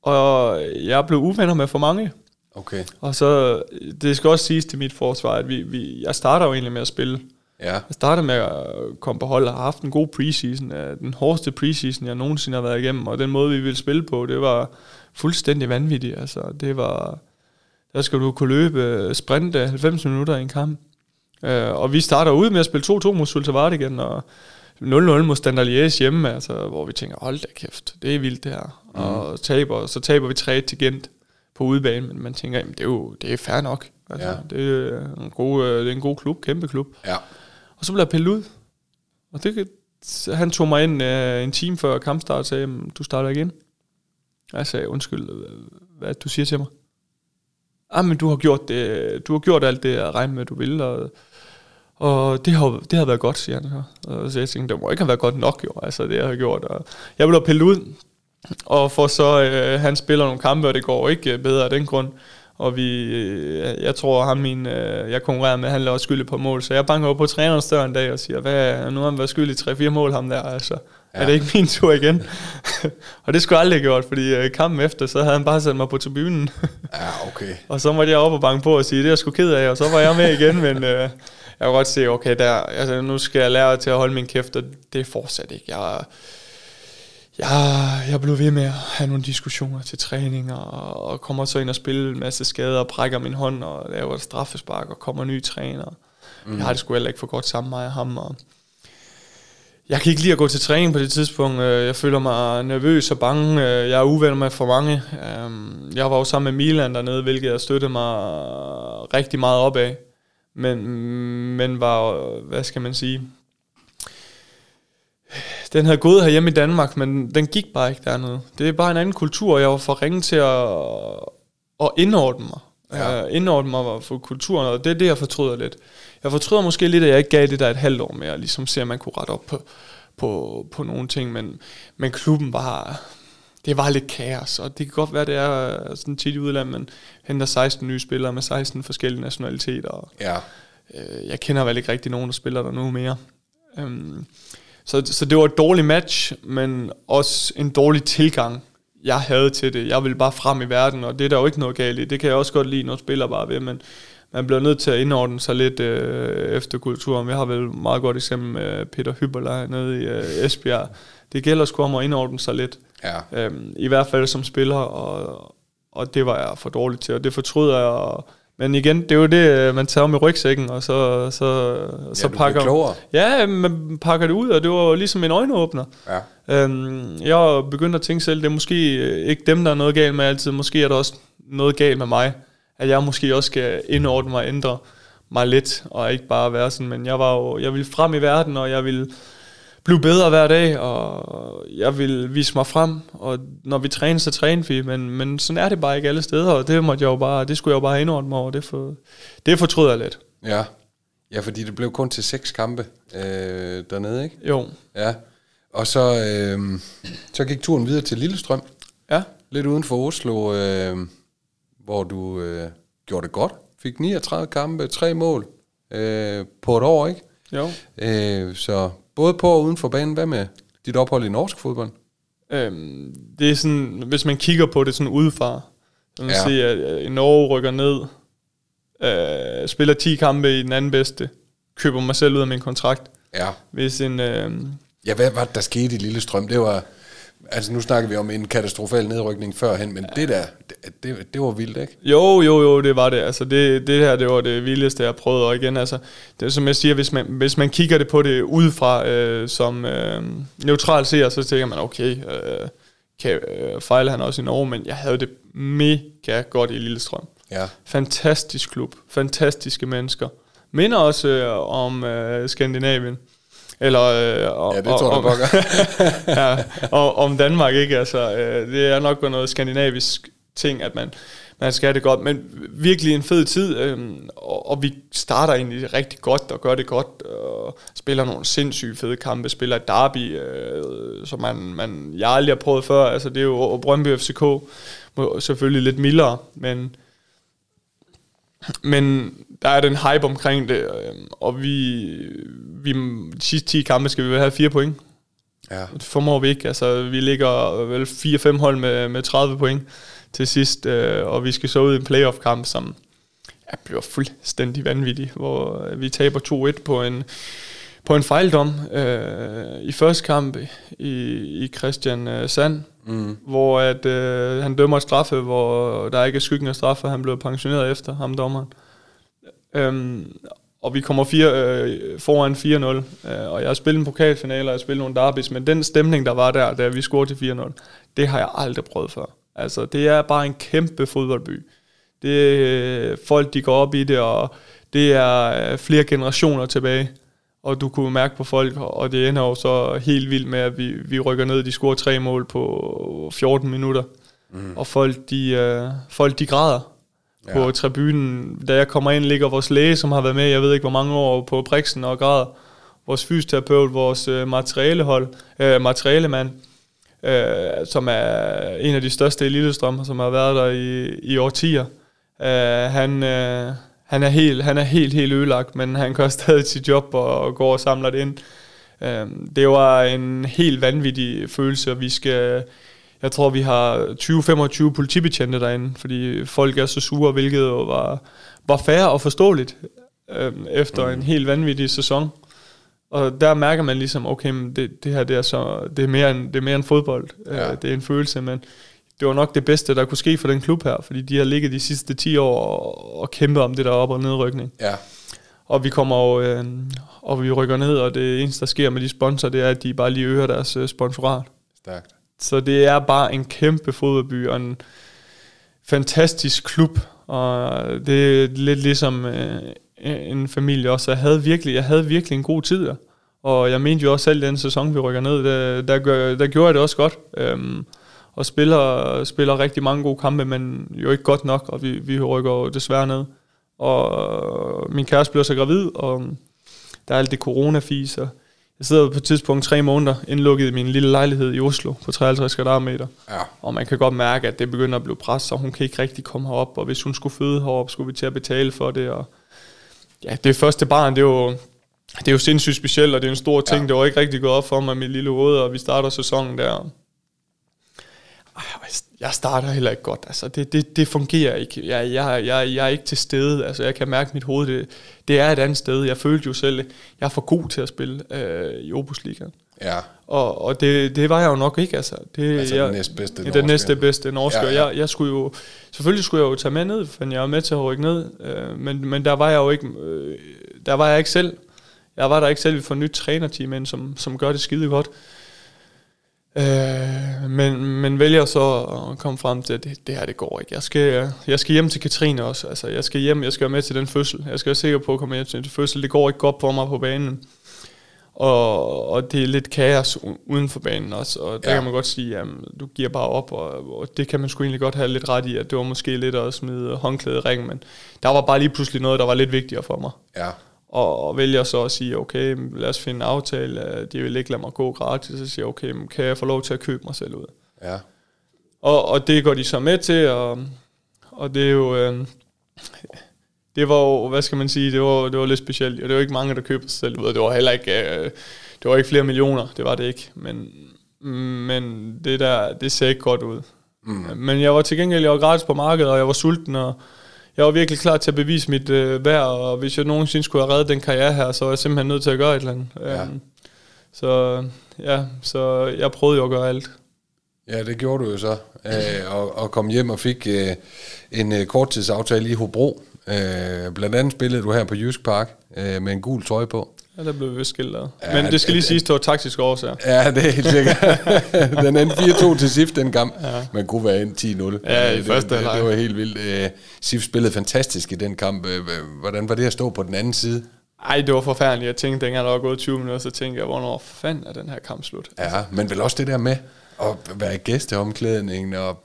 Og jeg blev uvenner med for mange. Okay. Og så, det skal også siges til mit forsvar, at vi, vi, jeg starter jo egentlig med at spille. Ja. Jeg startede med at komme på hold og har haft en god preseason. øh, Den hårdeste preseason, jeg nogensinde har været igennem. Og den måde, vi ville spille på, det var fuldstændig vanvittigt. Altså, det var... Der skal du kunne løbe øh, sprint øh, 90 minutter i en kamp. Øh, og vi starter ud med at spille 2-2 mod Sultavart igen, og 0-0 mod Standard Liège hjemme, altså, hvor vi tænker, hold da kæft, det er vildt det her. Mm. Og taber, så taber vi 3 til Gent på udebane, men man tænker, jamen, det er jo det er fair nok. Altså, Ja. det, er en god, det er en god klub, kæmpe klub. Ja. Og så blev jeg pillet ud. Og det, han tog mig ind øh, en time før kampstart og sagde, du starter igen. Og jeg sagde, undskyld, øh, hvad du siger til mig? Ah, men du har gjort det, du har gjort alt det, jeg regnede med, du ville, og, og det har, det har været godt, siger han så. Og så jeg tænkte, det må ikke have været godt nok, jo, altså det, jeg har gjort. Og jeg blev pillet ud, og for så, øh, han spiller nogle kampe, og det går ikke øh, bedre af den grund og vi, øh, jeg tror, ham min, øh, jeg konkurrerer med, han laver skyld på mål, så jeg banker op på trænerens dør en dag og siger, hvad, nu har han været skyld i 3-4 mål ham der, altså. Ja. Er det ikke min tur igen? [laughs] og det skulle jeg aldrig have gjort, fordi øh, kampen efter, så havde han bare sat mig på tribunen. ja, okay. [laughs] og så måtte jeg op og banke på og sige, det er jeg sgu ked af, og så var jeg med igen, men øh, jeg kan godt se, okay, der, altså, nu skal jeg lære til at holde min kæft, og det er fortsat ikke. Jeg, jeg, jeg blev ved med at have nogle diskussioner til træning, og, og kommer så ind og spille en masse skader, og brækker min hånd, og laver et straffespark, og kommer ny træner. Mm. Jeg har det sgu heller ikke for godt sammen med ham, og jeg kan ikke lide at gå til træning på det tidspunkt. Øh, jeg føler mig nervøs og bange. Øh, jeg er uvenner med for mange. Øhm, jeg var jo sammen med Milan dernede, hvilket jeg støttede mig rigtig meget op af. Men, men var, hvad skal man sige, den havde gået hjemme i Danmark, men den gik bare ikke dernede. Det er bare en anden kultur, og jeg var for ringe til at, at indordne mig. Ja. Uh, indordne mig for kulturen, og det er det, jeg fortryder lidt. Jeg fortryder måske lidt, at jeg ikke gav det der et halvt år mere, ligesom se, at man kunne rette op på, på, på nogle ting, men, men klubben var, det var lidt kaos, og det kan godt være, det er sådan tit i udlandet, men henter 16 nye spillere med 16 forskellige nationaliteter. Og, ja. øh, jeg kender vel ikke rigtig nogen, der spiller der nu mere. Um, så, så det var et dårligt match, men også en dårlig tilgang, jeg havde til det. Jeg ville bare frem i verden, og det er der jo ikke noget galt i. Det kan jeg også godt lide, når spiller bare ved, men man bliver nødt til at indordne sig lidt øh, efter kulturen. Vi har vel meget godt eksempel med Peter Hyberler nede i øh, Esbjerg. Det gælder sgu om at indordne sig lidt. Ja. Øhm, I hvert fald som spiller, og, og det var jeg for dårligt til, og det fortryder jeg, og men igen, det er jo det, øh, man tager med rygsækken, og så, så, ja, så pakker... Ja, man pakker det ud, og det var ligesom en øjenåbner. Ja. Øhm, jeg begyndte at tænke selv, det er måske øh, ikke dem, der er noget galt med altid. Måske er der også noget galt med mig. At jeg måske også skal indordne mig og ændre mig lidt, og ikke bare være sådan. Men jeg, var jo, jeg ville frem i verden, og jeg ville blive bedre hver dag, og jeg vil vise mig frem, og når vi træner, så træner vi, men, men sådan er det bare ikke alle steder, og det, måtte jeg jo bare, det skulle jeg jo bare indordne mig over, det, for, det fortryder jeg lidt. Ja. ja, fordi det blev kun til seks kampe øh, dernede, ikke? Jo. Ja, og så, øh, så gik turen videre til Lillestrøm. Ja. Lidt uden for Oslo, øh, hvor du øh, gjorde det godt. Fik 39 kampe, tre mål øh, på et år, ikke? Jo. Øh, så både på og uden for banen. Hvad med dit ophold i norsk fodbold? Øhm, det er sådan, hvis man kigger på det sådan udefra, så man ja. siger, at Norge rykker ned, øh, spiller 10 kampe i den anden bedste, køber mig selv ud af min kontrakt. Ja. Hvis en... Øh, ja, hvad var det, der skete i Lille Strøm? Det var Altså nu snakker vi om en katastrofal nedrykning førhen, men ja. det der, det, det, det var vildt, ikke? Jo, jo, jo, det var det. Altså det, det her, det var det vildeste, jeg prøvede. Og igen, altså, det er som jeg siger, hvis man, hvis man kigger det på det udefra øh, som øh, neutral seer, så tænker man, okay, øh, kan, øh, fejle han også i Norge, men jeg havde det mega godt i Lillestrøm. Ja. Fantastisk klub, fantastiske mennesker. Minder også øh, om øh, Skandinavien. Eller, øh, og, ja, det tror og, jeg, [laughs] ja, og, om Danmark, ikke? Altså, øh, det er nok noget skandinavisk ting, at man, man skal have det godt. Men virkelig en fed tid, øh, og, og vi starter egentlig rigtig godt og gør det godt. Og spiller nogle sindssygt fede kampe. Spiller et derby, øh, som man, man, jeg aldrig har prøvet før. Altså, det er jo Brøndby FCK. Selvfølgelig lidt mildere, men men der er den hype omkring det, øh, og vi, vi de sidste 10 kampe skal vi have 4 point. Ja. Det formår vi ikke. Altså, vi ligger vel 4-5 hold med, med 30 point til sidst, øh, og vi skal så ud i en playoff-kamp, som ja, bliver fuldstændig vanvittig, hvor vi taber 2-1 på en, på en fejldom øh, i første kamp i, i Christian øh, Sand, mm. hvor at, øh, han dømmer et straffe, hvor der ikke er skyggen af straffe, han blev pensioneret efter ham dommeren. Øhm, og vi kommer fire, øh, foran 4-0, øh, og jeg har spillet en pokalfinale, og jeg har spillet nogle derbys, men den stemning, der var der, da vi scorede til 4-0, det har jeg aldrig prøvet før. Altså, det er bare en kæmpe fodboldby. Det øh, folk, de går op i det, og det er øh, flere generationer tilbage og du kunne mærke på folk, og det ender jo så helt vildt med, at vi, vi rykker ned, de scorer tre mål på 14 minutter, mm. og folk de, øh, folk de græder ja. på tribunen. Da jeg kommer ind, ligger vores læge, som har været med, jeg ved ikke hvor mange år, på Brixen og græder. Vores fysioterapeut, vores øh, materialehold, øh, materialemand, øh, som er en af de største i Lillestrøm, som har været der i, i årtier. Uh, han, uh, han, er helt, han er helt, helt ødelagt, men han gør stadig sit job og, og går og samler det ind. Uh, det var en helt vanvittig følelse, og vi skal... Jeg tror, vi har 20-25 politibetjente derinde, fordi folk er så sure, hvilket jo var, var fair og forståeligt øh, efter mm. en helt vanvittig sæson. Og der mærker man ligesom, okay, men det, det her det er, så, det er, mere end, det er mere end fodbold. Ja. Øh, det er en følelse, men det var nok det bedste, der kunne ske for den klub her, fordi de har ligget de sidste 10 år og, og kæmpet om det der op- og nedrykning. Ja. Og vi kommer jo, øh, og vi rykker ned, og det eneste, der sker med de sponsorer, det er, at de bare lige øger deres øh, sponsorat. Stærkt. Så det er bare en kæmpe fodboldby, og en fantastisk klub, og det er lidt ligesom øh, en familie også. Jeg havde virkelig, jeg havde virkelig en god tid der. Og jeg mente jo også selv den sæson, vi rykker ned, der, der, gør, der gjorde jeg det også godt. Øhm, og spiller, spiller rigtig mange gode kampe, men jo ikke godt nok, og vi, vi rykker jo desværre ned. Og min kæreste bliver så gravid, og der er alt det coronafis, og jeg sidder på et tidspunkt tre måneder indlukket i min lille lejlighed i Oslo på 53 kvadratmeter. Ja. Og man kan godt mærke, at det begynder at blive pres, og hun kan ikke rigtig komme herop, og hvis hun skulle føde herop, skulle vi til at betale for det, og ja, det første barn, det er jo, det er jo sindssygt specielt, og det er en stor ting. Ja. Det var ikke rigtig gået op for mig med lille hoved, og vi starter sæsonen der. Jeg starter heller ikke godt. Altså, det, det, det fungerer ikke. Jeg, jeg, jeg, jeg er ikke til stede. Altså, jeg kan mærke mit hoved. Det, det er et andet sted. Jeg følte jo selv, jeg er for god til at spille øh, i Ligaen. Ja. Og, og det, det var jeg jo nok ikke. Altså, det, altså jeg, den næstbedste Den næste bedste norske. Ja, ja. Jeg, jeg skulle jo, selvfølgelig skulle jeg jo tage med ned, for jeg var med til at rykke ned. Øh, men, men der var jeg jo ikke, øh, der var jeg ikke selv. Jeg var der ikke selv, vi får nyt trænerteam ind, som, som gør det skide godt. Øh, men, men vælger så at komme frem til, at det, det her det går ikke. Jeg skal, jeg skal hjem til Katrine også. Altså, jeg skal hjem, jeg skal være med til den fødsel. Jeg skal være sikker på at komme hjem til den fødsel. Det går ikke godt for mig på banen. Og, og det er lidt kaos uden for banen også. Og der ja. kan man godt sige, at du giver bare op. Og, og det kan man sgu egentlig godt have lidt ret i, at det var måske lidt at smide håndklæde i ringen. Men der var bare lige pludselig noget, der var lidt vigtigere for mig. Ja og, og vælger så at sige, okay, lad os finde en aftale, de vil ikke lade mig gå gratis, så siger okay, kan jeg få lov til at købe mig selv ud? Ja. Og, og det går de så med til, og, og det er jo, øh, det var jo, hvad skal man sige, det var, det var lidt specielt, og det var ikke mange, der køber sig selv ud, det var heller ikke, øh, det var ikke flere millioner, det var det ikke, men, men det der, det ser ikke godt ud. Mm. Men jeg var til gengæld, jeg var gratis på markedet, og jeg var sulten, og jeg var virkelig klar til at bevise mit øh, værd, og hvis jeg nogensinde skulle have reddet den karriere her, så var jeg simpelthen nødt til at gøre et eller andet. Ja. Um, så ja, så jeg prøvede jo at gøre alt. Ja, det gjorde du jo så, øh, og, og kom hjem og fik øh, en øh, korttidsaftale i Hobro. Øh, blandt andet spillede du her på Jysk Park øh, med en gul trøje på. Ja, der blev vist skilt ja, Men det skal lige siges, det var taktisk årsager. Ja, det er helt sikkert. [laughs] den endte 4-2 til SIF den kamp. Ja. Man kunne være ind 10-0. Ja, i det, første det, det, var helt vildt. Øh, SIF spillede fantastisk i den kamp. Øh, hvordan var det at stå på den anden side? Ej, det var forfærdeligt. Jeg tænkte, dengang der var gået 20 minutter, så tænkte jeg, hvornår fanden er den her kamp slut? Ja, men vel også det der med at være gæst i omklædningen. Og,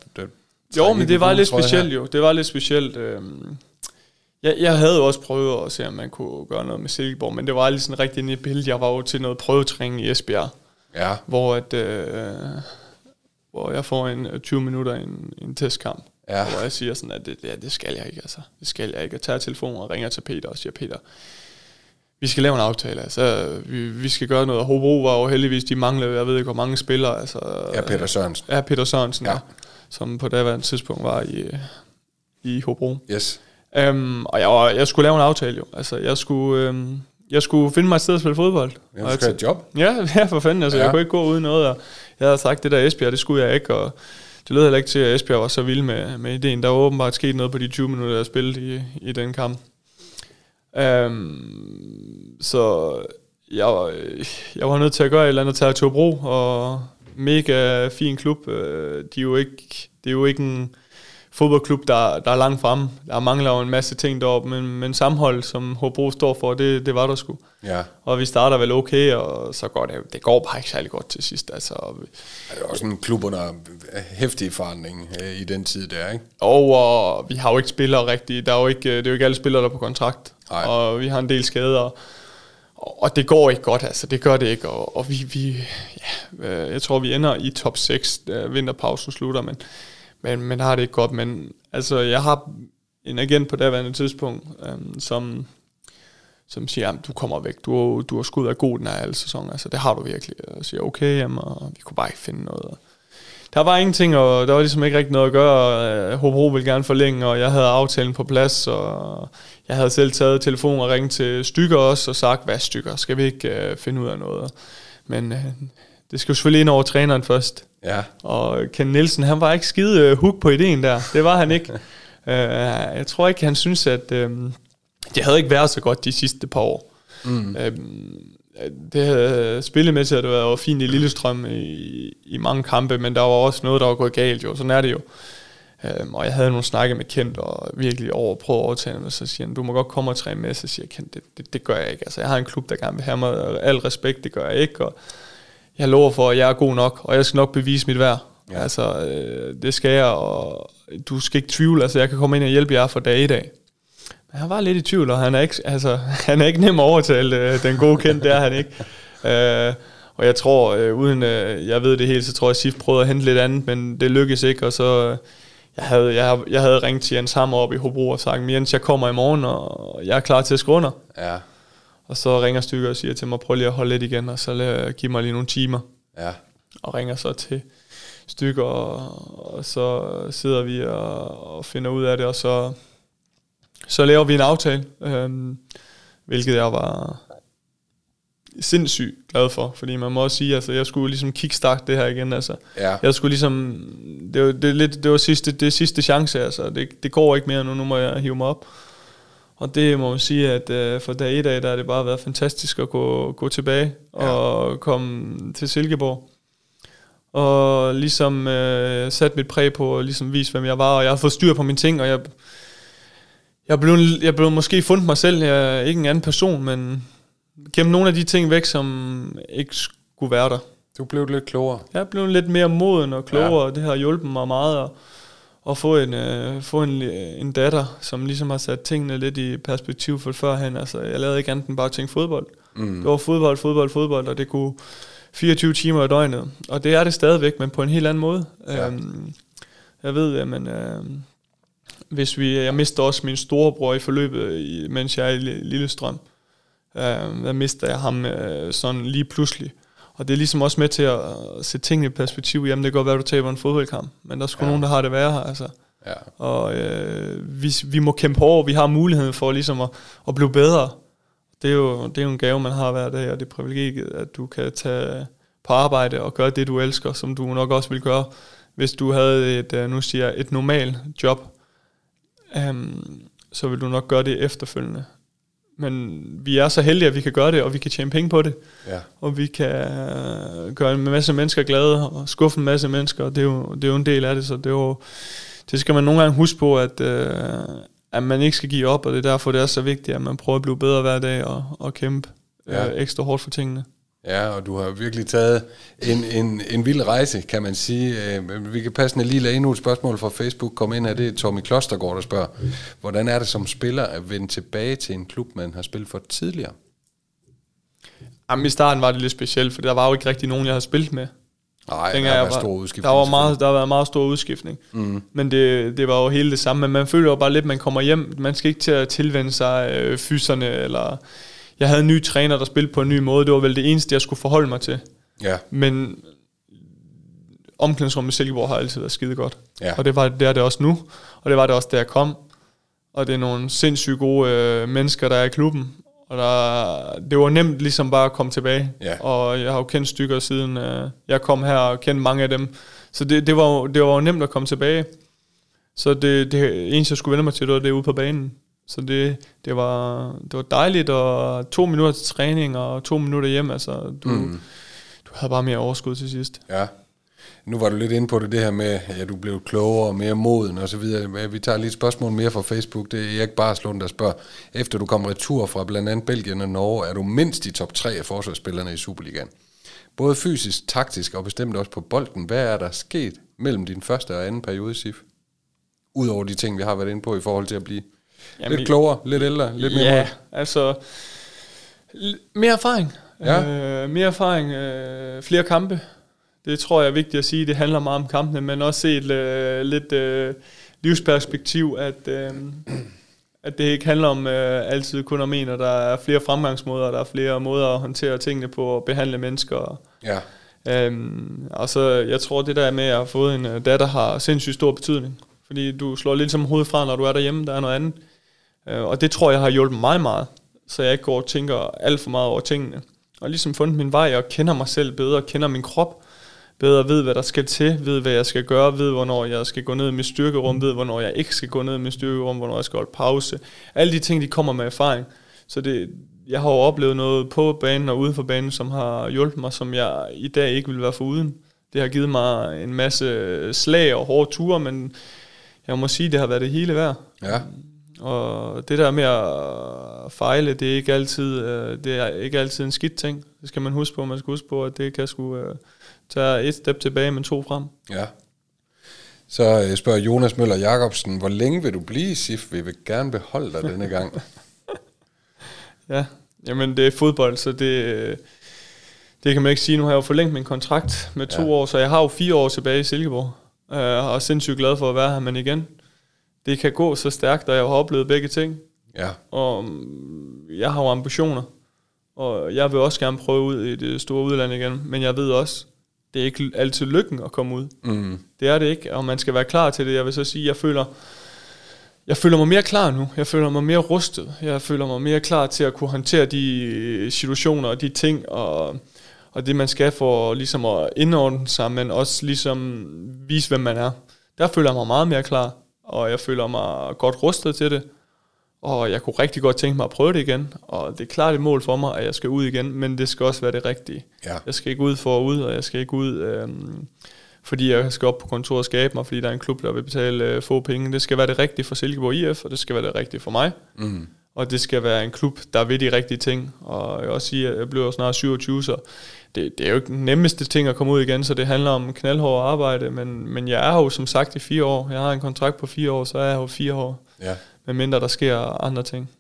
jo, men det var lidt specielt jo. Det var lidt specielt. Øh, jeg, jeg havde jo også prøvet at se, om man kunne gøre noget med Silkeborg, men det var aldrig sådan rigtig inde i billedet. Jeg var jo til noget prøvetræning i Esbjerg, ja. hvor, at, øh, hvor jeg får en 20 øh, minutter i en, en testkamp. Ja. Hvor jeg siger sådan, at det, ja, det skal jeg ikke, altså. Det skal jeg ikke. Jeg tager telefonen og ringer til Peter og siger, Peter, vi skal lave en aftale. Altså, vi, vi skal gøre noget. Hobro var jo heldigvis, de manglede, jeg ved ikke, hvor mange spillere. Altså, ja, Peter Sørensen. Ja, Peter Sørensen, ja. ja som på daværende tidspunkt var i, i Hobro. Yes. Um, og jeg, jeg skulle lave en aftale jo. Altså, jeg skulle, um, jeg skulle finde mig et sted at spille fodbold. Ja, du skulle et job. [laughs] Ja, ja, for fanden. Altså, ja. Jeg kunne ikke gå uden noget. Og jeg havde sagt, det der Esbjerg, det skulle jeg ikke. Og det lød heller ikke til, at Esbjerg var så vild med, med ideen. Der var åbenbart sket noget på de 20 minutter, jeg spillede i, i den kamp. Um, så jeg, jeg var nødt til at gøre et eller andet til Bro, og mega fin klub. De er jo ikke, det er jo ikke en fodboldklub, der, der er langt fremme. Der mangler jo en masse ting deroppe, men, men samhold, som Hobro står for, det, det var der sgu. Ja. Og vi starter vel okay, og så går det, det går bare ikke særlig godt til sidst. Altså, det er også en klub under hæftig forandring øh, i den tid der, ikke? Og, og vi har jo ikke spillere rigtigt. Der er jo ikke, det er jo ikke alle spillere, der er på kontrakt. Nej. Og vi har en del skader. Og det går ikke godt, altså det gør det ikke. Og, og vi, vi ja, øh, jeg tror, vi ender i top 6, da vinterpausen slutter, men men, men har det ikke godt. Men altså, jeg har en agent på daværende tidspunkt, øhm, som, som siger, jamen, du kommer væk, du, du har skudt af god den her alle sæson, altså det har du virkelig. Og siger, okay, jamen, og vi kunne bare ikke finde noget. Der var ingenting, og der var ligesom ikke rigtig noget at gøre. Øh, Hobro ville gerne forlænge, og jeg havde aftalen på plads, og jeg havde selv taget telefonen og ringet til Stykker også, og sagt, hvad Stykker, skal vi ikke øh, finde ud af noget? Men øh, det skal jo selvfølgelig ind over træneren først. Ja. Og Ken Nielsen, han var ikke skide uh, hook på ideen der. Det var han ikke. uh, [laughs] jeg tror ikke, han synes, at uh, det havde ikke været så godt de sidste par år. Mm. Uh, det havde til, at det var fint i Lillestrøm i, i mange kampe, men der var også noget, der var gået galt jo. Sådan er det jo. Um, og jeg havde nogle snakke med Kent, og virkelig over prøvet at overtale og så siger han, du må godt komme og træne med, så siger jeg, Kent, det, det, det, gør jeg ikke. Altså, jeg har en klub, der gerne vil have mig, og al respekt, det gør jeg ikke, og jeg lover for, at jeg er god nok, og jeg skal nok bevise mit værd. Ja. Altså, øh, det skal jeg, og du skal ikke tvivle, altså jeg kan komme ind og hjælpe jer for dag i dag. Men han var lidt i tvivl, og han er ikke, altså, [laughs] han er ikke nem at overtale, øh, den gode kendt, det er han ikke. Øh, og jeg tror, øh, uden øh, jeg ved det helt, så tror jeg, at Sif prøvede at hente lidt andet, men det lykkedes ikke, og så... Øh, jeg havde, jeg, jeg havde ringet til Jens Hammer op i Hobro og sagt, Jens, jeg kommer i morgen, og jeg er klar til at skrive under. Ja. Og så ringer Stykker og siger til mig, prøv lige at holde lidt igen, og så lad, giv mig lige nogle timer. Ja. Og ringer så til Stykker, og, og så sidder vi og, og finder ud af det, og så, så laver vi en aftale, øhm, hvilket jeg var sindssygt glad for, fordi man må også sige, altså jeg skulle ligesom kickstart det her igen, altså. Ja. Jeg skulle ligesom, det var, det, lidt, det var sidste, det sidste chance, altså. Det, det går ikke mere nu, nu må jeg hive mig op. Og det må man sige, at uh, for dag i dag, der har det bare været fantastisk at gå, gå tilbage ja. og komme til Silkeborg. Og ligesom uh, sat mit præg på at ligesom vise, hvem jeg var, og jeg har fået styr på mine ting, og jeg, jeg blev, jeg blev måske fundet mig selv, jeg er ikke en anden person, men gennem nogle af de ting væk, som ikke skulle være der. Du blev lidt klogere. Jeg blev lidt mere moden og klogere, ja. og det har hjulpet mig meget at, at få, en, uh, få en, en datter, som ligesom har sat tingene lidt i perspektiv for førhen. Altså, jeg lavede ikke andet end bare tænke fodbold. Mm. Det var fodbold, fodbold, fodbold, og det kunne 24 timer i døgnet. Og det er det stadigvæk, men på en helt anden måde. Ja. Um, jeg ved, at man, uh, hvis vi, jeg mister også min storebror i forløbet, mens jeg er i Lillestrøm. Uh, der mister jeg ham uh, sådan lige pludselig. Og det er ligesom også med til at sætte tingene i perspektiv. Jamen det kan godt være, at du taber en fodboldkamp, men der er sgu ja. nogen, der har det værre her. Altså. Ja. Og øh, vi, vi må kæmpe hårdt, vi har muligheden for ligesom at, at blive bedre. Det er, jo, det er jo en gave, man har hver dag, og det er privilegiet, at du kan tage på arbejde og gøre det, du elsker, som du nok også vil gøre, hvis du havde et, øh, nu siger jeg, et normalt job. Um, så vil du nok gøre det efterfølgende. Men vi er så heldige, at vi kan gøre det, og vi kan tjene penge på det. Ja. Og vi kan øh, gøre en masse mennesker glade, og skuffe en masse mennesker, og det er jo, det er jo en del af det, så det er jo, det skal man nogle gange huske på, at, øh, at man ikke skal give op, og det er derfor, det er så vigtigt, at man prøver at blive bedre hver dag, og, og kæmpe ja. øh, ekstra hårdt for tingene. Ja, og du har virkelig taget en, en, en vild rejse, kan man sige. Øh, vi kan passende lige lade endnu et spørgsmål fra Facebook komme ind her. Det er Tommy Klostergaard, der spørger, hvordan er det som spiller at vende tilbage til en klub, man har spillet for tidligere? Jamen, i starten var det lidt specielt, for der var jo ikke rigtig nogen, jeg havde spillet med. Nej, der har været stor udskiftning. Der, var meget, der har været meget stor udskiftning. Mm. Men det, det var jo hele det samme. Men man føler jo bare lidt, at man kommer hjem. Man skal ikke til at tilvende sig øh, fyserne, eller jeg havde en ny træner, der spillede på en ny måde. Det var vel det eneste, jeg skulle forholde mig til. Ja. Men omklædningsrummet i Silkeborg har altid været skide godt. Ja. Og det var det, er det også nu. Og det var det også, da jeg kom. Og det er nogle sindssygt gode øh, mennesker, der er i klubben. Og der, det var nemt ligesom bare at komme tilbage. Ja. Og jeg har jo kendt stykker siden øh, jeg kom her og kendt mange af dem. Så det, det, var, det var jo nemt at komme tilbage. Så det, det eneste, jeg skulle vende mig til, det var det ude på banen. Så det, det, var, det var dejligt, og to minutter til træning, og to minutter hjem, altså du, mm. du havde bare mere overskud til sidst. Ja. Nu var du lidt inde på det, det her med, at ja, du blev klogere og mere moden og så videre. Vi tager lige et spørgsmål mere fra Facebook. Det er Erik Barslund, der spørger, efter du kom retur fra blandt andet Belgien og Norge, er du mindst i top 3 af forsvarsspillerne i Superligaen. Både fysisk, taktisk og bestemt også på bolden. Hvad er der sket mellem din første og anden periode SIF? Udover de ting, vi har været inde på i forhold til at blive Jamen, lidt klogere, lidt ældre, lidt mere Ja, mod. altså mere erfaring. Ja. Øh, mere erfaring, øh, flere kampe. Det tror jeg er vigtigt at sige. Det handler meget om kampene, men også set øh, lidt øh, livsperspektiv, at, øh, at det ikke handler om øh, altid kun om en, og der er flere fremgangsmåder, der er flere måder at håndtere tingene på, at behandle mennesker. Ja. Øhm, og så jeg tror, det der med at fået en øh, datter har sindssygt stor betydning. Fordi du slår lidt som hovedet fra, når du er derhjemme, der er noget andet. Øh, og det tror jeg har hjulpet mig meget, så jeg ikke går og tænker alt for meget over tingene. Og ligesom fundet min vej, og kender mig selv bedre, kender min krop bedre, ved hvad der skal til, ved hvad jeg skal gøre, ved hvornår jeg skal gå ned i mit styrkerum, ved hvornår jeg ikke skal gå ned i mit styrkerum, hvornår jeg skal holde pause. Alle de ting, de kommer med erfaring. Så det, jeg har jo oplevet noget på banen og uden for banen, som har hjulpet mig, som jeg i dag ikke vil være for uden. Det har givet mig en masse slag og hårde ture, men jeg må sige, det har været det hele værd. Ja. Og det der med at fejle, det er ikke altid, øh, det er ikke altid en skidt ting. Det skal man huske på. Man skal huske på, at det kan sgu uh, tage et step tilbage, men to frem. Ja. Så øh, spørger Jonas Møller Jacobsen, hvor længe vil du blive i SIF? Vi vil gerne beholde dig denne gang. [laughs] ja, jamen det er fodbold, så det, det kan man ikke sige. Nu har jeg jo forlængt min kontrakt med to ja. år, så jeg har jo fire år tilbage i Silkeborg. Uh, og er sindssygt glad for at være her, men igen, det kan gå så stærkt, og jeg har oplevet begge ting. Ja. Og mm, jeg har jo ambitioner, og jeg vil også gerne prøve ud i det store udland igen, men jeg ved også, det er ikke altid lykken at komme ud. Mm. Det er det ikke, og man skal være klar til det. Jeg vil så sige, jeg føler, jeg føler mig mere klar nu. Jeg føler mig mere rustet. Jeg føler mig mere klar til at kunne håndtere de situationer og de ting, og, og det man skal for ligesom at indordne sig, men også ligesom vise, hvem man er. Der føler jeg mig meget mere klar og jeg føler mig godt rustet til det. Og jeg kunne rigtig godt tænke mig at prøve det igen. Og det er klart et mål for mig, at jeg skal ud igen, men det skal også være det rigtige. Ja. Jeg skal ikke ud for at ud, og jeg skal ikke ud, øhm, fordi jeg skal op på kontoret og skabe mig, fordi der er en klub, der vil betale øh, få penge. Det skal være det rigtige for Silkeborg IF, og det skal være det rigtige for mig. Mm. Og det skal være en klub, der vil de rigtige ting. Og jeg vil også sige, at jeg bliver snart 27, så det, det er jo ikke den nemmeste ting at komme ud igen, så det handler om knaldhård arbejde, men, men jeg er jo som sagt i fire år. Jeg har en kontrakt på fire år, så er jeg jo fire år. Ja. Med mindre der sker andre ting.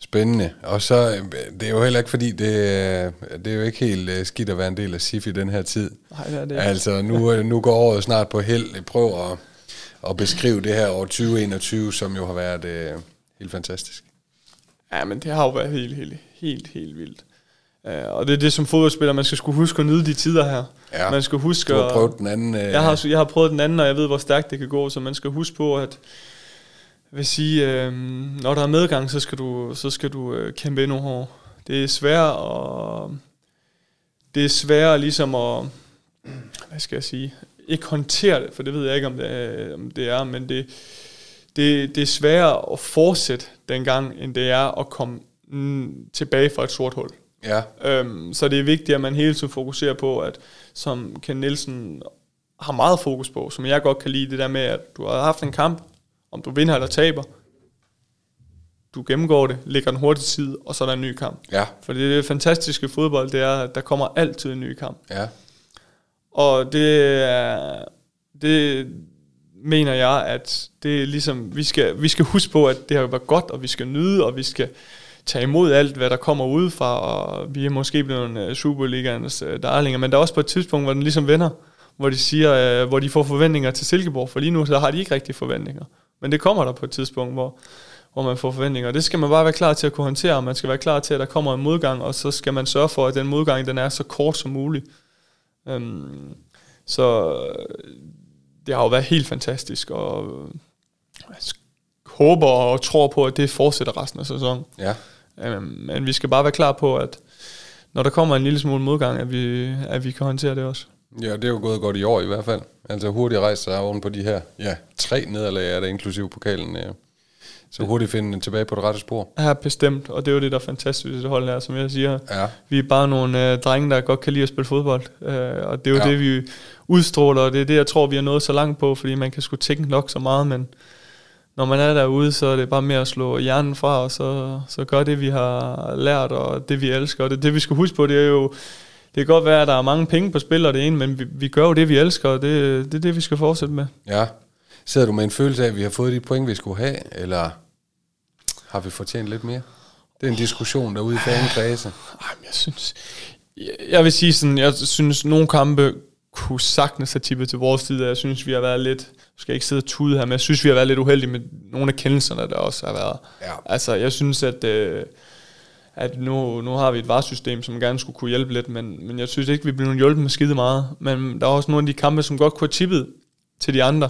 Spændende. Og så, det er jo heller ikke fordi, det, det er jo ikke helt øh, skidt at være en del af SIF i den her tid. Nej, det er det Altså, nu, øh, nu går året snart på held. Prøv at, at beskrive det her år 2021, som jo har været uh, helt fantastisk. Ja, men det har jo været helt, helt, helt, helt vildt. Uh, og det er det som fodboldspiller, man skal skulle huske at nyde de tider her. Ja, man skal huske du har prøvet den anden. Uh, jeg, har, jeg har prøvet den anden, og jeg ved, hvor stærkt det kan gå, så man skal huske på, at vil sige, øh, når der er medgang, så skal du, så skal du øh, kæmpe endnu hårdere. Det er svært og det er svært ligesom at, hvad skal jeg sige, ikke håndtere det, for det ved jeg ikke, om det er, om det er men det, det, det er sværere at fortsætte dengang, end det er at komme mm, tilbage fra et sort hul. Ja. Øhm, så det er vigtigt, at man hele tiden fokuserer på, at som Ken Nielsen har meget fokus på, som jeg godt kan lide, det der med, at du har haft en kamp, om du vinder eller taber, du gennemgår det, lægger den hurtigt tid, og så er der en ny kamp. Ja. For det, det fantastiske fodbold, det er, at der kommer altid en ny kamp. Ja. Og det er, det mener jeg, at det er ligesom, vi skal, vi skal huske på, at det har været godt, og vi skal nyde, og vi skal tage imod alt, hvad der kommer udefra, og vi er måske blevet en Superligaens øh, darlinger, men der er også på et tidspunkt, hvor den ligesom vender, hvor de siger, øh, hvor de får forventninger til Silkeborg, for lige nu så har de ikke rigtig forventninger. Men det kommer der på et tidspunkt, hvor, hvor man får forventninger. Det skal man bare være klar til at kunne håndtere. Man skal være klar til, at der kommer en modgang, og så skal man sørge for, at den modgang den er så kort som muligt. Um, så det har jo været helt fantastisk, og jeg håber og tror på, at det fortsætter resten af sæsonen. Ja. Um, men vi skal bare være klar på, at når der kommer en lille smule modgang, at vi, at vi kan håndtere det også. Ja, det er jo gået godt i år i hvert fald. Altså hurtigt rejse sig oven på de her ja, tre nederlag, er der inklusiv pokalen. Ja. Så hurtigt finde tilbage på det rette spor. Ja, bestemt. Og det er jo det, der er fantastisk ved det hold her, som jeg siger. Ja. Vi er bare nogle øh, drenge, der godt kan lide at spille fodbold. Øh, og det er jo ja. det, vi udstråler, og det er det, jeg tror, vi har nået så langt på, fordi man kan sgu tænke nok så meget, men når man er derude, så er det bare mere at slå hjernen fra, og så, så gør det, vi har lært, og det, vi elsker. Og det, det, vi skal huske på, det er jo, det kan godt være, at der er mange penge på spil og det ene, men vi, vi gør jo det, vi elsker, og det, det er det, vi skal fortsætte med. Ja. Sidder du med en følelse af, at vi har fået de point, vi skulle have, eller har vi fortjent lidt mere? Det er en diskussion derude i fankredse. Ej, jeg synes... Jeg vil sige sådan, jeg synes, nogle kampe kunne sagtens have tippet til vores side. Jeg synes, vi har været lidt, jeg skal ikke sidde og tude her, men jeg synes, vi har været lidt uheldige med nogle af kendelserne, der også har været. Ja. Altså, jeg synes, at, øh, at nu, nu har vi et varsystem, som gerne skulle kunne hjælpe lidt, men, men jeg synes ikke, vi bliver hjulpet med skide meget. Men der er også nogle af de kampe, som godt kunne have tippet til de andre.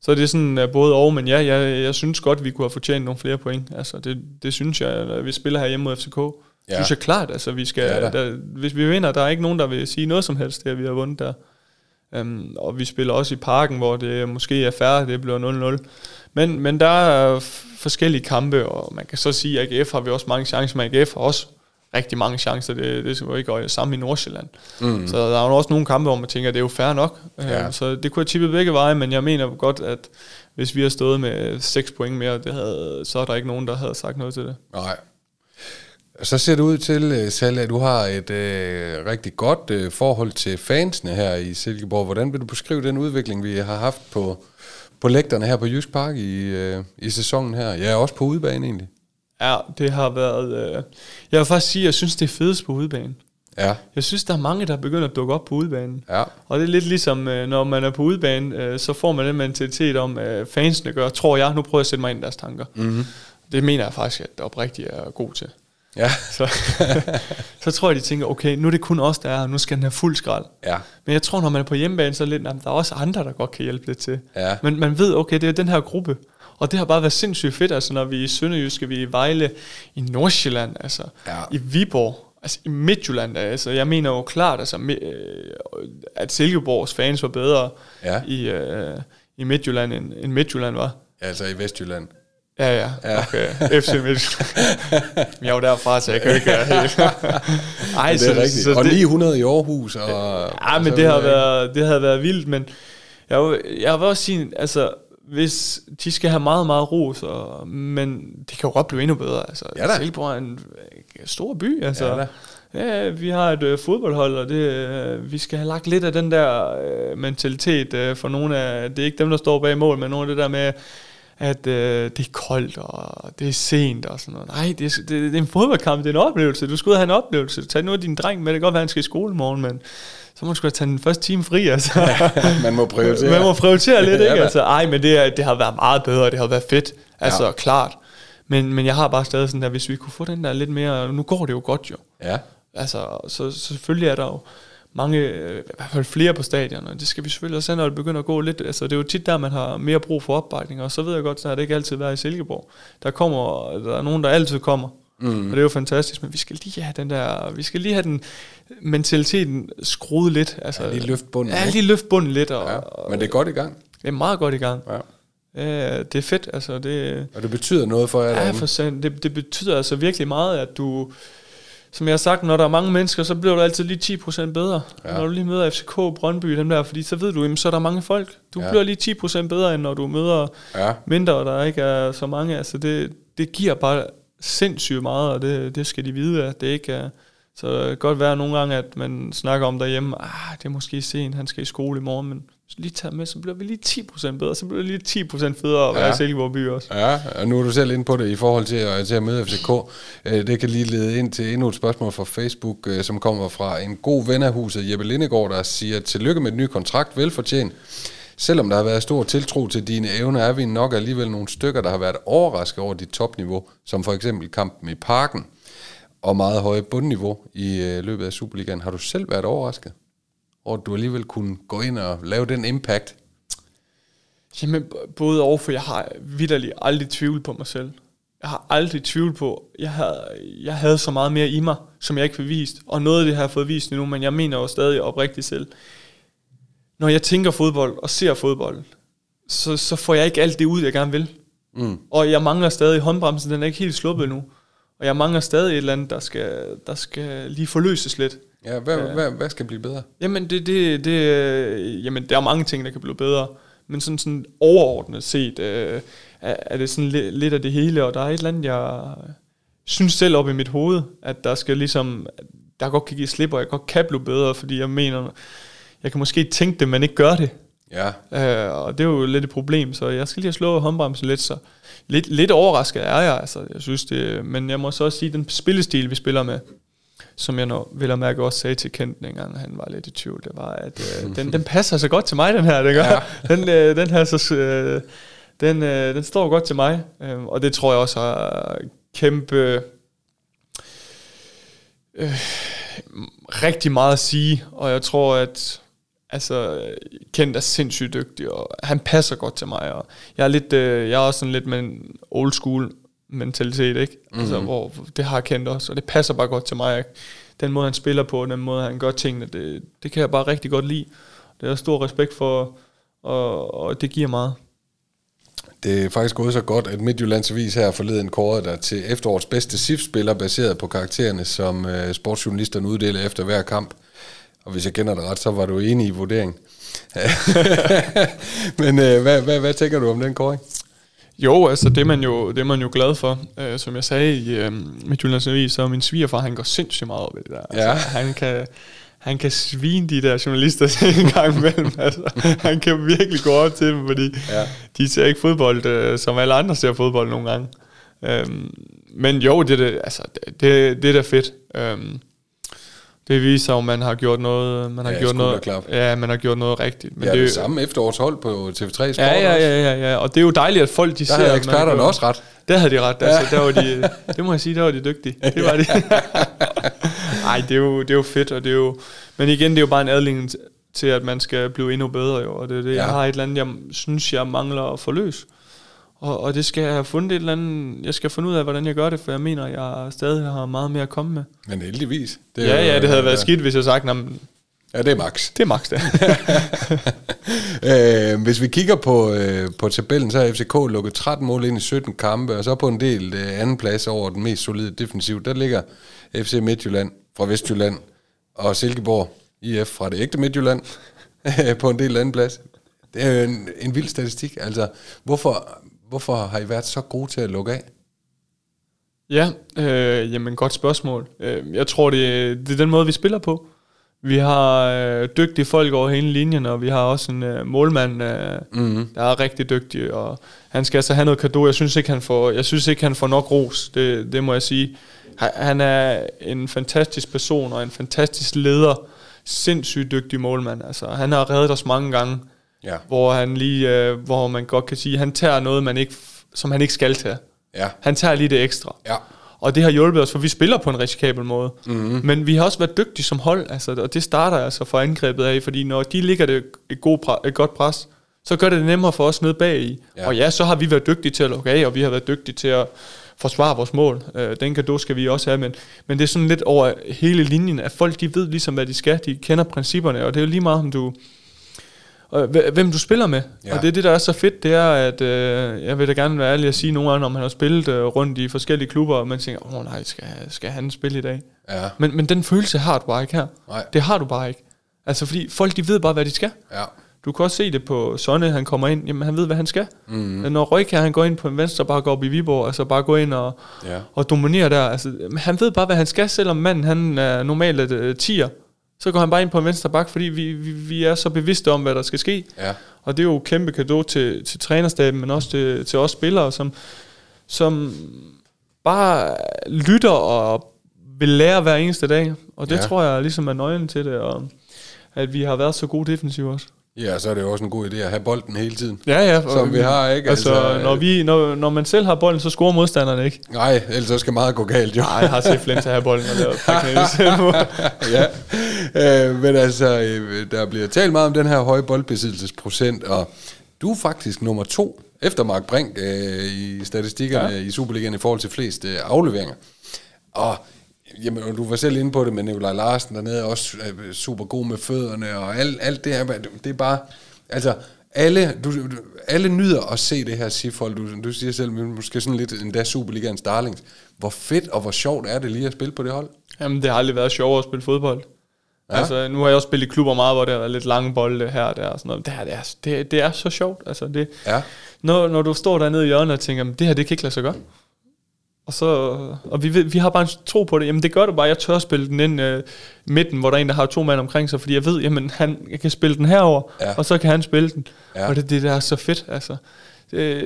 Så det er sådan uh, både og, men ja, jeg, jeg synes godt, vi kunne have fortjent nogle flere point. Altså, det, det synes jeg, at vi spiller her hjemme mod FCK. Ja. synes jeg klart, altså vi skal, ja, der, hvis vi vinder, der er ikke nogen, der vil sige noget som helst, det at vi har vundet der. Um, og vi spiller også i parken, hvor det måske er færre, det bliver 0-0. Men, men der er forskellige kampe, og man kan så sige, at AGF har vi også mange chancer, men AGF har også rigtig mange chancer. Det, det skal jo ikke gøre samme i Nordsjælland. Mm. Så der er jo også nogle kampe, hvor man tænker, at det er jo fair nok. Ja. Så det kunne have tippet begge veje, men jeg mener godt, at hvis vi har stået med 6 point mere, det havde, så er der ikke nogen, der havde sagt noget til det. Nej. Så ser det ud til, øh, Salle, at du har et øh, rigtig godt øh, forhold til fansene her i Silkeborg. Hvordan vil du beskrive den udvikling, vi har haft på, på lægterne her på Jysk Park i, øh, i sæsonen her? Ja, også på udebane egentlig. Ja, det har været... Øh, jeg vil faktisk sige, at jeg synes, det er fedest på udebane. Ja. Jeg synes, der er mange, der begynder at dukke op på udebanen. Ja. Og det er lidt ligesom, øh, når man er på udebane, øh, så får man den mentalitet om, at fansene gør, tror jeg, nu prøver jeg at sætte mig ind i deres tanker. Mm-hmm. Det mener jeg faktisk, at oprigtigt er god til. Ja. Så, [laughs] så tror jeg, de tænker, okay, nu er det kun os, der er her, nu skal den have fuld skrald. Ja. Men jeg tror, når man er på hjemmebane, så er lidt, jamen, der er også andre, der godt kan hjælpe lidt til. Ja. Men man ved, okay, det er den her gruppe. Og det har bare været sindssygt fedt, altså når vi er i Sønderjyske, vi er i Vejle, i Nordsjælland, altså Ja. i Viborg, altså i Midtjylland, altså jeg mener jo klart, altså, øh, at Silkeborgs fans var bedre Ja. i, øh, i Midtjylland, end, end Midtjylland var. Altså i Vestjylland. Ja, ja, Ja. okay. FC Midtjylland. [laughs] jeg er jo derfra, så jeg kan ikke være helt... [laughs] Ej, det er rigtigt. og 900 i Aarhus. Og, Ja, og men så det har, været, det har været vildt, men jeg, jeg vil også sige, altså, hvis de skal have meget, meget ros, og, men det kan jo godt blive endnu bedre. Altså, Ja da. Silkeborg er en stor by, altså. Ja da. Ja, vi har et øh, fodboldhold, og det, øh, vi skal have lagt lidt af den der øh, mentalitet øh, for nogle af, det er ikke dem, der står bag mål, men nogle af det der med, at øh, det er koldt, og det er sent, og sådan noget. Nej, det er, det, det er en fodboldkamp, det er en oplevelse. Du skal ud og have en oplevelse. Tag nu din dreng med, det kan godt være, han skal i skole i morgen, men så må du sgu da tage den første time fri, altså. [laughs] Man må prioritere. Man må prioritere lidt, [laughs] Ja, ikke? Altså, ej, men det, er, det har været meget bedre, det har været fedt. Altså, Ja. ja. klart. Men, men jeg har bare stadig sådan der, hvis vi kunne få den der lidt mere, nu går det jo godt jo. Ja. Altså, så, så selvfølgelig er der jo mange, øh, i hvert fald flere på stadion, og det skal vi selvfølgelig også have, når det begynder at gå lidt. Altså, det er jo tit der, man har mere brug for opbakning, og så ved jeg godt, så har det ikke altid været i Silkeborg. Der kommer, der er nogen, der altid kommer, mm. og det er jo fantastisk, men vi skal lige have den der, vi skal lige have den mentaliteten skruet lidt. Altså, Ja, lige løft bunden, Ja, lige løft bunden lidt, og, ja. Men det er godt i gang. det er meget godt i gang. Ja. Ja, det er fedt, altså det, Og det betyder noget for jer Ja, derinde. for sandt. Det, det betyder altså virkelig meget, at du, som jeg har sagt, når der er mange mennesker, så bliver du altid lige 10% bedre. Ja. Når du lige møder FCK, Brøndby, dem der, fordi så ved du, jamen, så er der mange folk. Du Ja. bliver lige 10% bedre, end når du møder Ja. mindre, og der ikke er så mange. Altså det, det giver bare sindssygt meget, og det, det skal de vide, at det ikke er... Så det kan godt være nogle gange, at man snakker om derhjemme, ah, det er måske sent, han skal i skole i morgen, men lige tage med, så bliver vi lige 10% bedre, så bliver det lige 10% federe at være Ja. ja. i Silkeborg by også. Ja, og nu er du selv inde på det i forhold til at, til at møde FCK. Øh, Det kan lige lede ind til endnu et spørgsmål fra Facebook, øh, som kommer fra en god ven af huset, Jeppe Lindegård, der siger, tillykke med den nye kontrakt, velfortjent. Selvom der har været stor tiltro til dine evner, er vi nok alligevel nogle stykker, der har været overrasket over dit topniveau, som for eksempel kampen i parken, og meget høje bundniveau i øh, løbet af Superligaen. Har du selv været overrasket over, at du alligevel kunne gå ind og lave den impact? Jamen, både og, for jeg har vidderligt aldrig tvivlet på mig selv. Jeg har aldrig tvivlet på, jeg havde, jeg havde så meget mere i mig, som jeg ikke fik vist. Og noget af det har jeg fået vist nu, men jeg mener jo stadig oprigtigt selv. Når jeg tænker fodbold og ser fodbold, så, så får jeg ikke alt det ud, jeg gerne vil. Mm. Og jeg mangler stadig håndbremsen, den er ikke helt sluppet nu. Og jeg mangler stadig et eller andet, der skal, der skal lige forløses lidt. Ja, hvad, Ja. hvad, hvad skal blive bedre? Jamen, det, det, det, øh, jamen, der er mange ting, der kan blive bedre. Men sådan, sådan overordnet set, øh, er, er det sådan lidt, lidt af det hele, og der er et eller andet, jeg synes selv op i mit hoved, at der skal ligesom, der godt kan give slip, og jeg godt kan blive bedre, fordi jeg mener, jeg kan måske tænke det, men ikke gøre det. Ja, Øh, og det er jo lidt et problem, så jeg skal lige have slået håndbremsen lidt, så lidt, lidt overrasket er jeg, altså, jeg synes det, men jeg må så også sige, den spillestil, vi spiller med, som jeg når, vil jeg mærke også sagde til Kent dengang, han var lidt i tvivl, det var, at øh, [laughs] den, den passer så godt til mig, den her, det gør. Ja. [laughs] Den, øh, den her, så, øh, den, øh, den står godt til mig, øh, og det tror jeg også har kæmpe øh, rigtig meget at sige, og jeg tror, at altså, Kent er sindssygt dygtig, og han passer godt til mig, og jeg er, lidt, øh, jeg er også sådan lidt med en old school mentalitet, ikke? Mm-hmm. Altså, hvor det har Kent også, og det passer bare godt til mig, ikke? Den måde, han spiller på, den måde, han gør tingene, det, det kan jeg bare rigtig godt lide. Det er stor respekt for, og, og det giver meget. Det er faktisk gået så godt, at Midtjyllands Avis her forleden kårede der til efterårets bedste SIF-spiller, baseret på karaktererne, som uh, sportsjournalisterne uddeler efter hver kamp. Og hvis jeg kender det ret, så var du enig i vurderingen. [laughs] Men uh, hvad, hvad, hvad tænker du om den kåring? Jo, altså det er man jo, det er man jo glad for. Uh, som jeg sagde i uh, Midtjyllands Avis, så min svigerfar, han går sindssygt meget op i det der. Altså, ja. Altså, han kan han kan svine de der journalister [laughs] en gang imellem. Altså, han kan virkelig gå op til dem, fordi ja. de ser ikke fodbold, øh, som alle andre ser fodbold nogle gange. Øhm, men jo, det, det, altså, det, det, det er da fedt. Øhm, det viser at man har gjort noget, man har ja, gjort noget, ja, man har gjort noget rigtigt. Men ja, det er det samme efterårshold på TV3 Sport ja, ja, ja, ja, ja, og det er jo dejligt, at folk de der ser... Der eksperterne også ret. Der havde de ret, altså, der var de, det må jeg sige, der var de dygtige. [laughs] Det var de. Nej, det er, jo, det er jo fedt, og det er jo... Men igen, det er jo bare en adling til, at man skal blive endnu bedre, jo. Og det er det, ja. jeg har et eller andet, jeg synes, jeg mangler at få løs. Og, og det skal jeg have fundet et eller andet... Jeg skal finde ud af, hvordan jeg gør det, for jeg mener, jeg stadig har meget mere at komme med. Men heldigvis. Det ja, ja, det havde været skidt, hvis jeg sagt, Ja, det er max. Det er max, det. [laughs] øh, hvis vi kigger på, øh, på tabellen, så har FCK lukket 13 mål ind i 17 kampe, og så på en del øh, anden plads over den mest solide defensiv, der ligger FC Midtjylland fra Vestjylland og Silkeborg IF fra det ægte Midtjylland [laughs] på en del anden plads. Det er jo en, en vild statistik. Altså, hvorfor, hvorfor har I været så gode til at lukke af? Ja, øh, jamen godt spørgsmål. Øh, jeg tror, det, det er den måde, vi spiller på. Vi har øh, dygtige folk over hele linjen, og vi har også en øh, målmand, øh, mm-hmm. der er rigtig dygtig, og han skal altså have noget kado. Jeg synes ikke, han får, jeg synes ikke, han får nok ros, det, det må jeg sige. Han er en fantastisk person og en fantastisk leder. Sindssygt dygtig målmand. Altså, han har reddet os mange gange, ja. hvor han lige, øh, hvor man godt kan sige, han tager noget, man ikke, som han ikke skal tage. Ja. Han tager lige det ekstra. Ja. Og det har hjulpet os, for vi spiller på en risikabel måde. Mm-hmm. Men vi har også været dygtige som hold, altså, og det starter altså fra angrebet af, fordi når de ligger det et, god, et godt pres, så gør det det nemmere for os nede bag i. Ja. Og ja, så har vi været dygtige til at lukke af, og vi har været dygtige til at forsvare vores mål. Øh, den kado skal vi også have, men, men det er sådan lidt over hele linjen, at folk de ved ligesom, hvad de skal, de kender principperne, og det er jo lige meget, om du, og hvem du spiller med. Ja. Og det er det, der er så fedt, det er, at øh, jeg vil da gerne være ærlig at sige nogle gange, om han har spillet øh, rundt i forskellige klubber, og man tænker, åh oh, nej, skal, skal han spille i dag? Ja. Men, men den følelse har du bare ikke her. Nej. Det har du bare ikke. Altså fordi folk, de ved bare, hvad de skal. Ja. Du kan også se det på Sonne, han kommer ind, jamen han ved, hvad han skal. Mm. Når Røykær, han går ind på en venstre, bare går op i Viborg, altså bare gå ind og, ja. og dominere der. Altså, han ved bare, hvad han skal, selvom manden han er normalt et uh, tier. Så går han bare ind på en venstre bak, fordi vi, vi, vi er så bevidste om, hvad der skal ske. Ja. Og det er jo kæmpe kado til, til trænerstaben, men også til, til os spillere, som, som bare lytter og vil lære hver eneste dag. Og det ja. tror jeg ligesom er nøglen til det, og at vi har været så gode defensiv også. Ja, så er det jo også en god idé at have bolden hele tiden. Ja, ja. Som vi har, ikke? Altså, altså når, vi, når, når man selv har bolden, så scorer modstanderne ikke. Nej, ellers så skal meget gå galt, jo. Nej, jeg har set Flint have bolden og lavet [laughs] ja, øh, men altså, øh, der bliver talt meget om den her høje boldbesiddelsesprocent, og du er faktisk nummer to efter Mark Brink øh, i statistikkerne ja. i Superligaen i forhold til flest øh, afleveringer. Og Jamen, du var selv inde på det, men Nikolaj Larsen dernede er også øh, super god med fødderne, og alt, alt det her, det er bare, altså, alle, du, alle nyder at se det her Sifhold. Du, du siger selv, måske sådan lidt endda Superligaens darlings. Hvor fedt og hvor sjovt er det lige at spille på det hold? Jamen, det har aldrig været sjovt at spille fodbold. Ja. Altså, nu har jeg også spillet i klubber meget, hvor der er lidt lange bolde her og der og sådan noget. Det, her, det, er, det, det er så sjovt. Altså, det, ja. når, når du står dernede i hjørnet og tænker, det her, det kan ikke lade sig gøre. Og, så, og vi, vi har bare en tro på det. Jamen det gør du bare. Jeg tør spille den ind uh, midten, hvor der er en, der har to mand omkring sig, fordi jeg ved, jamen han jeg kan spille den herover, ja. og så kan han spille den. Ja. Og det, det der er så fedt, altså. Det,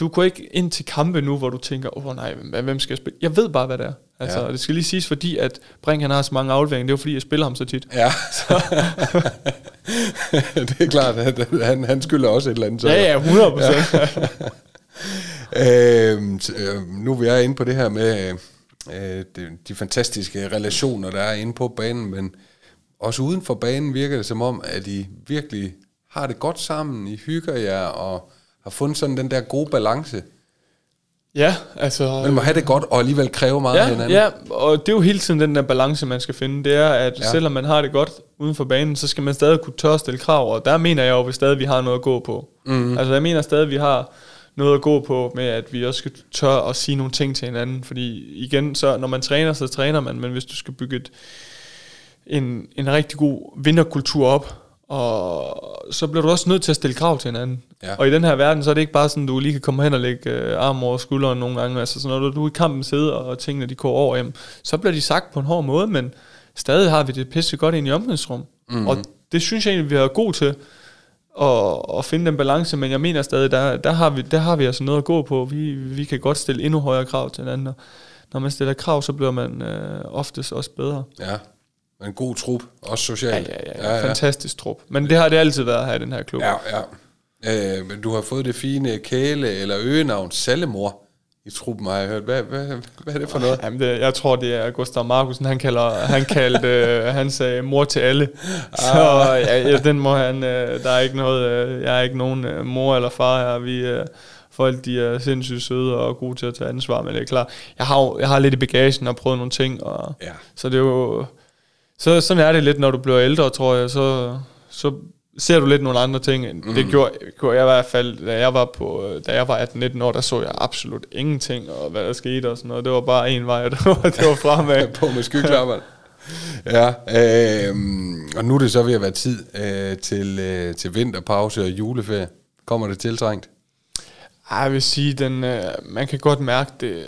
du går ikke ind til kampe nu, hvor du tænker, åh oh, nej, hvem skal jeg spille? Jeg ved bare, hvad det er. Altså, Ja. ja. det skal lige siges, fordi at Brink han har så mange afleveringer, det er jo fordi, jeg spiller ham så tit. Ja. [laughs] det er klart, at han, han skylder også et eller andet. så- Ja, ja, 100 procent. [laughs] Øhm, t- øh, nu er vi er inde på det her med øh, de, de fantastiske relationer, der er inde på banen, men også uden for banen virker det som om, at I virkelig har det godt sammen, I hygger jer og har fundet sådan den der gode balance. ja, altså... Man må have det godt og alligevel kræve meget af Ja, hinanden. ja, og det er jo hele tiden den der balance, man skal finde. Det er, at Ja. selvom man har det godt uden for banen, så skal man stadig kunne tør stille krav, og der mener jeg jo, at vi stadig vi har noget at gå på. Mm. Altså jeg mener stadig, at vi har noget at gå på med, at vi også skal tør at sige nogle ting til hinanden, fordi igen, så når man træner, så træner man, men hvis du skal bygge et, en, en rigtig god vinderkultur op, og så bliver du også nødt til at stille krav til hinanden. Ja. Og i den her verden, så er det ikke bare sådan, du lige kan komme hen og lægge øh, armen over skulderen nogle gange. Altså, så når du, du er i kampen sidder, og tingene de går over hjem, så bliver de sagt på en hård måde, men stadig har vi det pisse godt ind i omklædningsrum. Mm-hmm. Og det synes jeg egentlig, vi har god til at, at finde den balance, men jeg mener stadig, der, der, har vi, der har vi altså noget at gå på. Vi, vi kan godt stille endnu højere krav til hinanden. og Når man stiller krav, så bliver man øh, oftest også bedre. ja. Men en god trup, også Ja, socialt. ja, ja, ja. Fantastisk trup. Men det har det altid været her i den her klub. Ja, ja. Øh, men du har fået det fine kæle- eller øgenavn Sallemor i truppen, har jeg hørt. Hvad, hvad, hvad er det for noget? Jamen det, jeg tror, det er Gustav Markusen, han, kalder, han kaldte, [laughs] øh, han sagde mor til alle. Så ja, ja, den må han, øh, der er ikke noget, øh, jeg er ikke nogen øh, mor eller far her. Vi, øh, folk, de er sindssygt søde og gode til at tage ansvar, men det er klart, jeg har, jo- jeg har lidt i bagagen og prøvet nogle ting, og, Ja. så det er jo, så, sådan er det lidt, når du bliver ældre, tror jeg, så, så ser du lidt nogle andre ting. Mm. Det gjorde, gjorde jeg i hvert fald, da jeg var på, da jeg var 18-19 år, der så jeg absolut ingenting, og hvad der skete og sådan noget. Det var bare en vej, og [laughs] det var, det var fremad. [laughs] på med skyklapperne. Ja, øh, og nu er det så ved at være tid øh, til, øh, til vinterpause og juleferie. Kommer det tiltrængt? Ej, jeg vil sige, den, øh, man kan godt mærke det,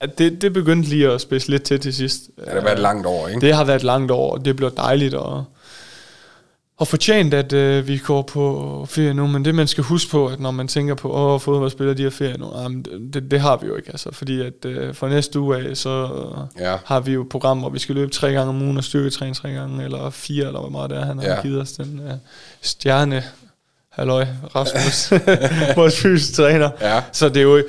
at det, det begyndte lige at spidse lidt til til sidst. Det har været et langt år, ikke? Det har været et langt år, og det bliver dejligt og, og fortjent, at øh, vi går på ferie nu. Men det, man skal huske på, at når man tænker på, åh, fodboldspillere, de har ferie nu, jamen, det, det har vi jo ikke. Altså, fordi at øh, fra næste uge af, så Ja. har vi jo et program, hvor vi skal løbe tre gange om ugen og styrketræne tre gange, eller fire, eller hvor meget det er, han har Ja. givet os den øh, stjerne. Halløj, Rasmus, [laughs] vores fysisk træner. Ja. Så det er jo,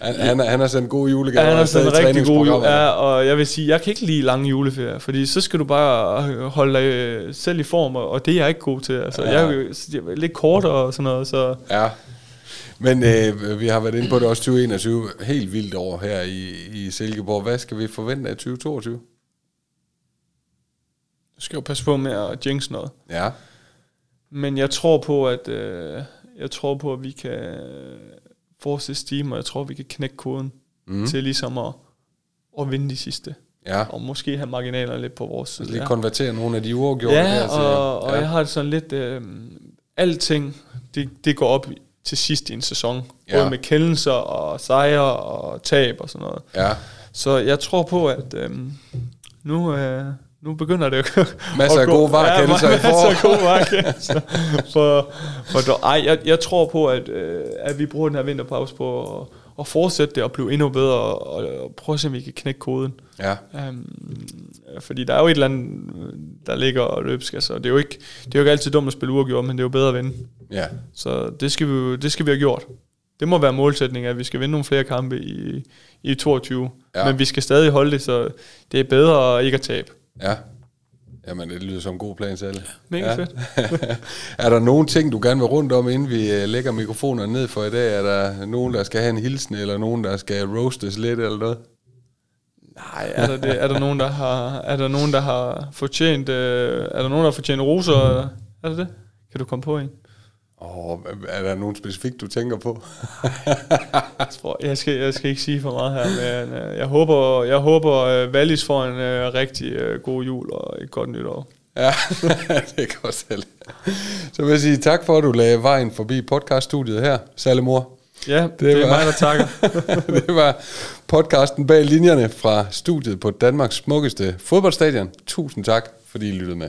Han, han, han har sendt gode julegaver. Ja, han en stadig rigtig god jul. træningsprogrammer. Ja, og jeg vil sige, jeg kan ikke lide lange juleferier, fordi så skal du bare holde dig øh, selv i form, og det er jeg ikke god til. Altså, Ja. jeg, jeg er lidt kortere og sådan noget, så Ja. Men øh, vi har været inde på det også 2021. Helt vildt år her i, i Silkeborg. Hvad skal vi forvente af 2022? du skal jo passe på med at jinx noget. Ja. Men jeg tror på, at øh, jeg tror på, at vi kan fortsætte steam, og jeg tror, vi kan knække koden mm. til ligesom at, at vinde de sidste. Ja. Og måske have marginaler lidt på vores side. Altså lige konvertere nogle af de uafgjorte Ja, til... og, og ja. jeg har sådan lidt, øh, alting, det, det går op til sidst i en sæson. Ja. Både med kendelser og sejre og tab og sådan noget. Ja. Så jeg tror på, at øh, nu, øh, nu begynder det at Masser af gode varekendelser i masser af gode varekendelser. for, for, ej, jeg, jeg tror på, at, øh, at vi bruger den her vinterpause på at, at fortsætte det og blive endnu bedre og, og prøve at se, om vi kan knække koden. Ja. Um, fordi der er jo et eller andet, der ligger og løbsk. Altså, det, er jo ikke, det er jo ikke altid dumt at spille uafgjort, men det er jo bedre at vinde. Ja. Så det skal vi, jo- det skal vi have gjort. Det må være målsætningen, at vi skal vinde nogle flere kampe i, i 22. Ja. Ja. Men vi skal stadig holde det, så det er bedre ikke at tabe. Ja. Jamen, det lyder som en god plan selv. Mega fedt. [laughs] er der nogle ting, du gerne vil rundt om, inden vi øh, lægger mikrofonerne ned for i dag? Er der nogen, der skal have en hilsen, eller nogen, der skal roastes lidt, eller noget? Nej, er der, det, er der nogen, der har, er der nogen, der har fortjent, øh, er der nogen, der har fortjent roser? Er det det? Kan du komme på en? Åh, er der nogen specifikt, du tænker på? [laughs] Jeg, tror, jeg, skal, jeg skal ikke sige for meget her, men øh, jeg håber, jeg håber øh, Wallis får en øh, rigtig øh, god jul og et godt nytår. Ja, [laughs] det kan godt selv. Så vil jeg sige tak for, at du lagde vejen forbi podcaststudiet her, Salemor. Ja, det, det er var- mig, der takker. [laughs] det var podcasten bag linjerne fra studiet på Danmarks smukkeste fodboldstadion. Tusind tak, fordi I lyttede med.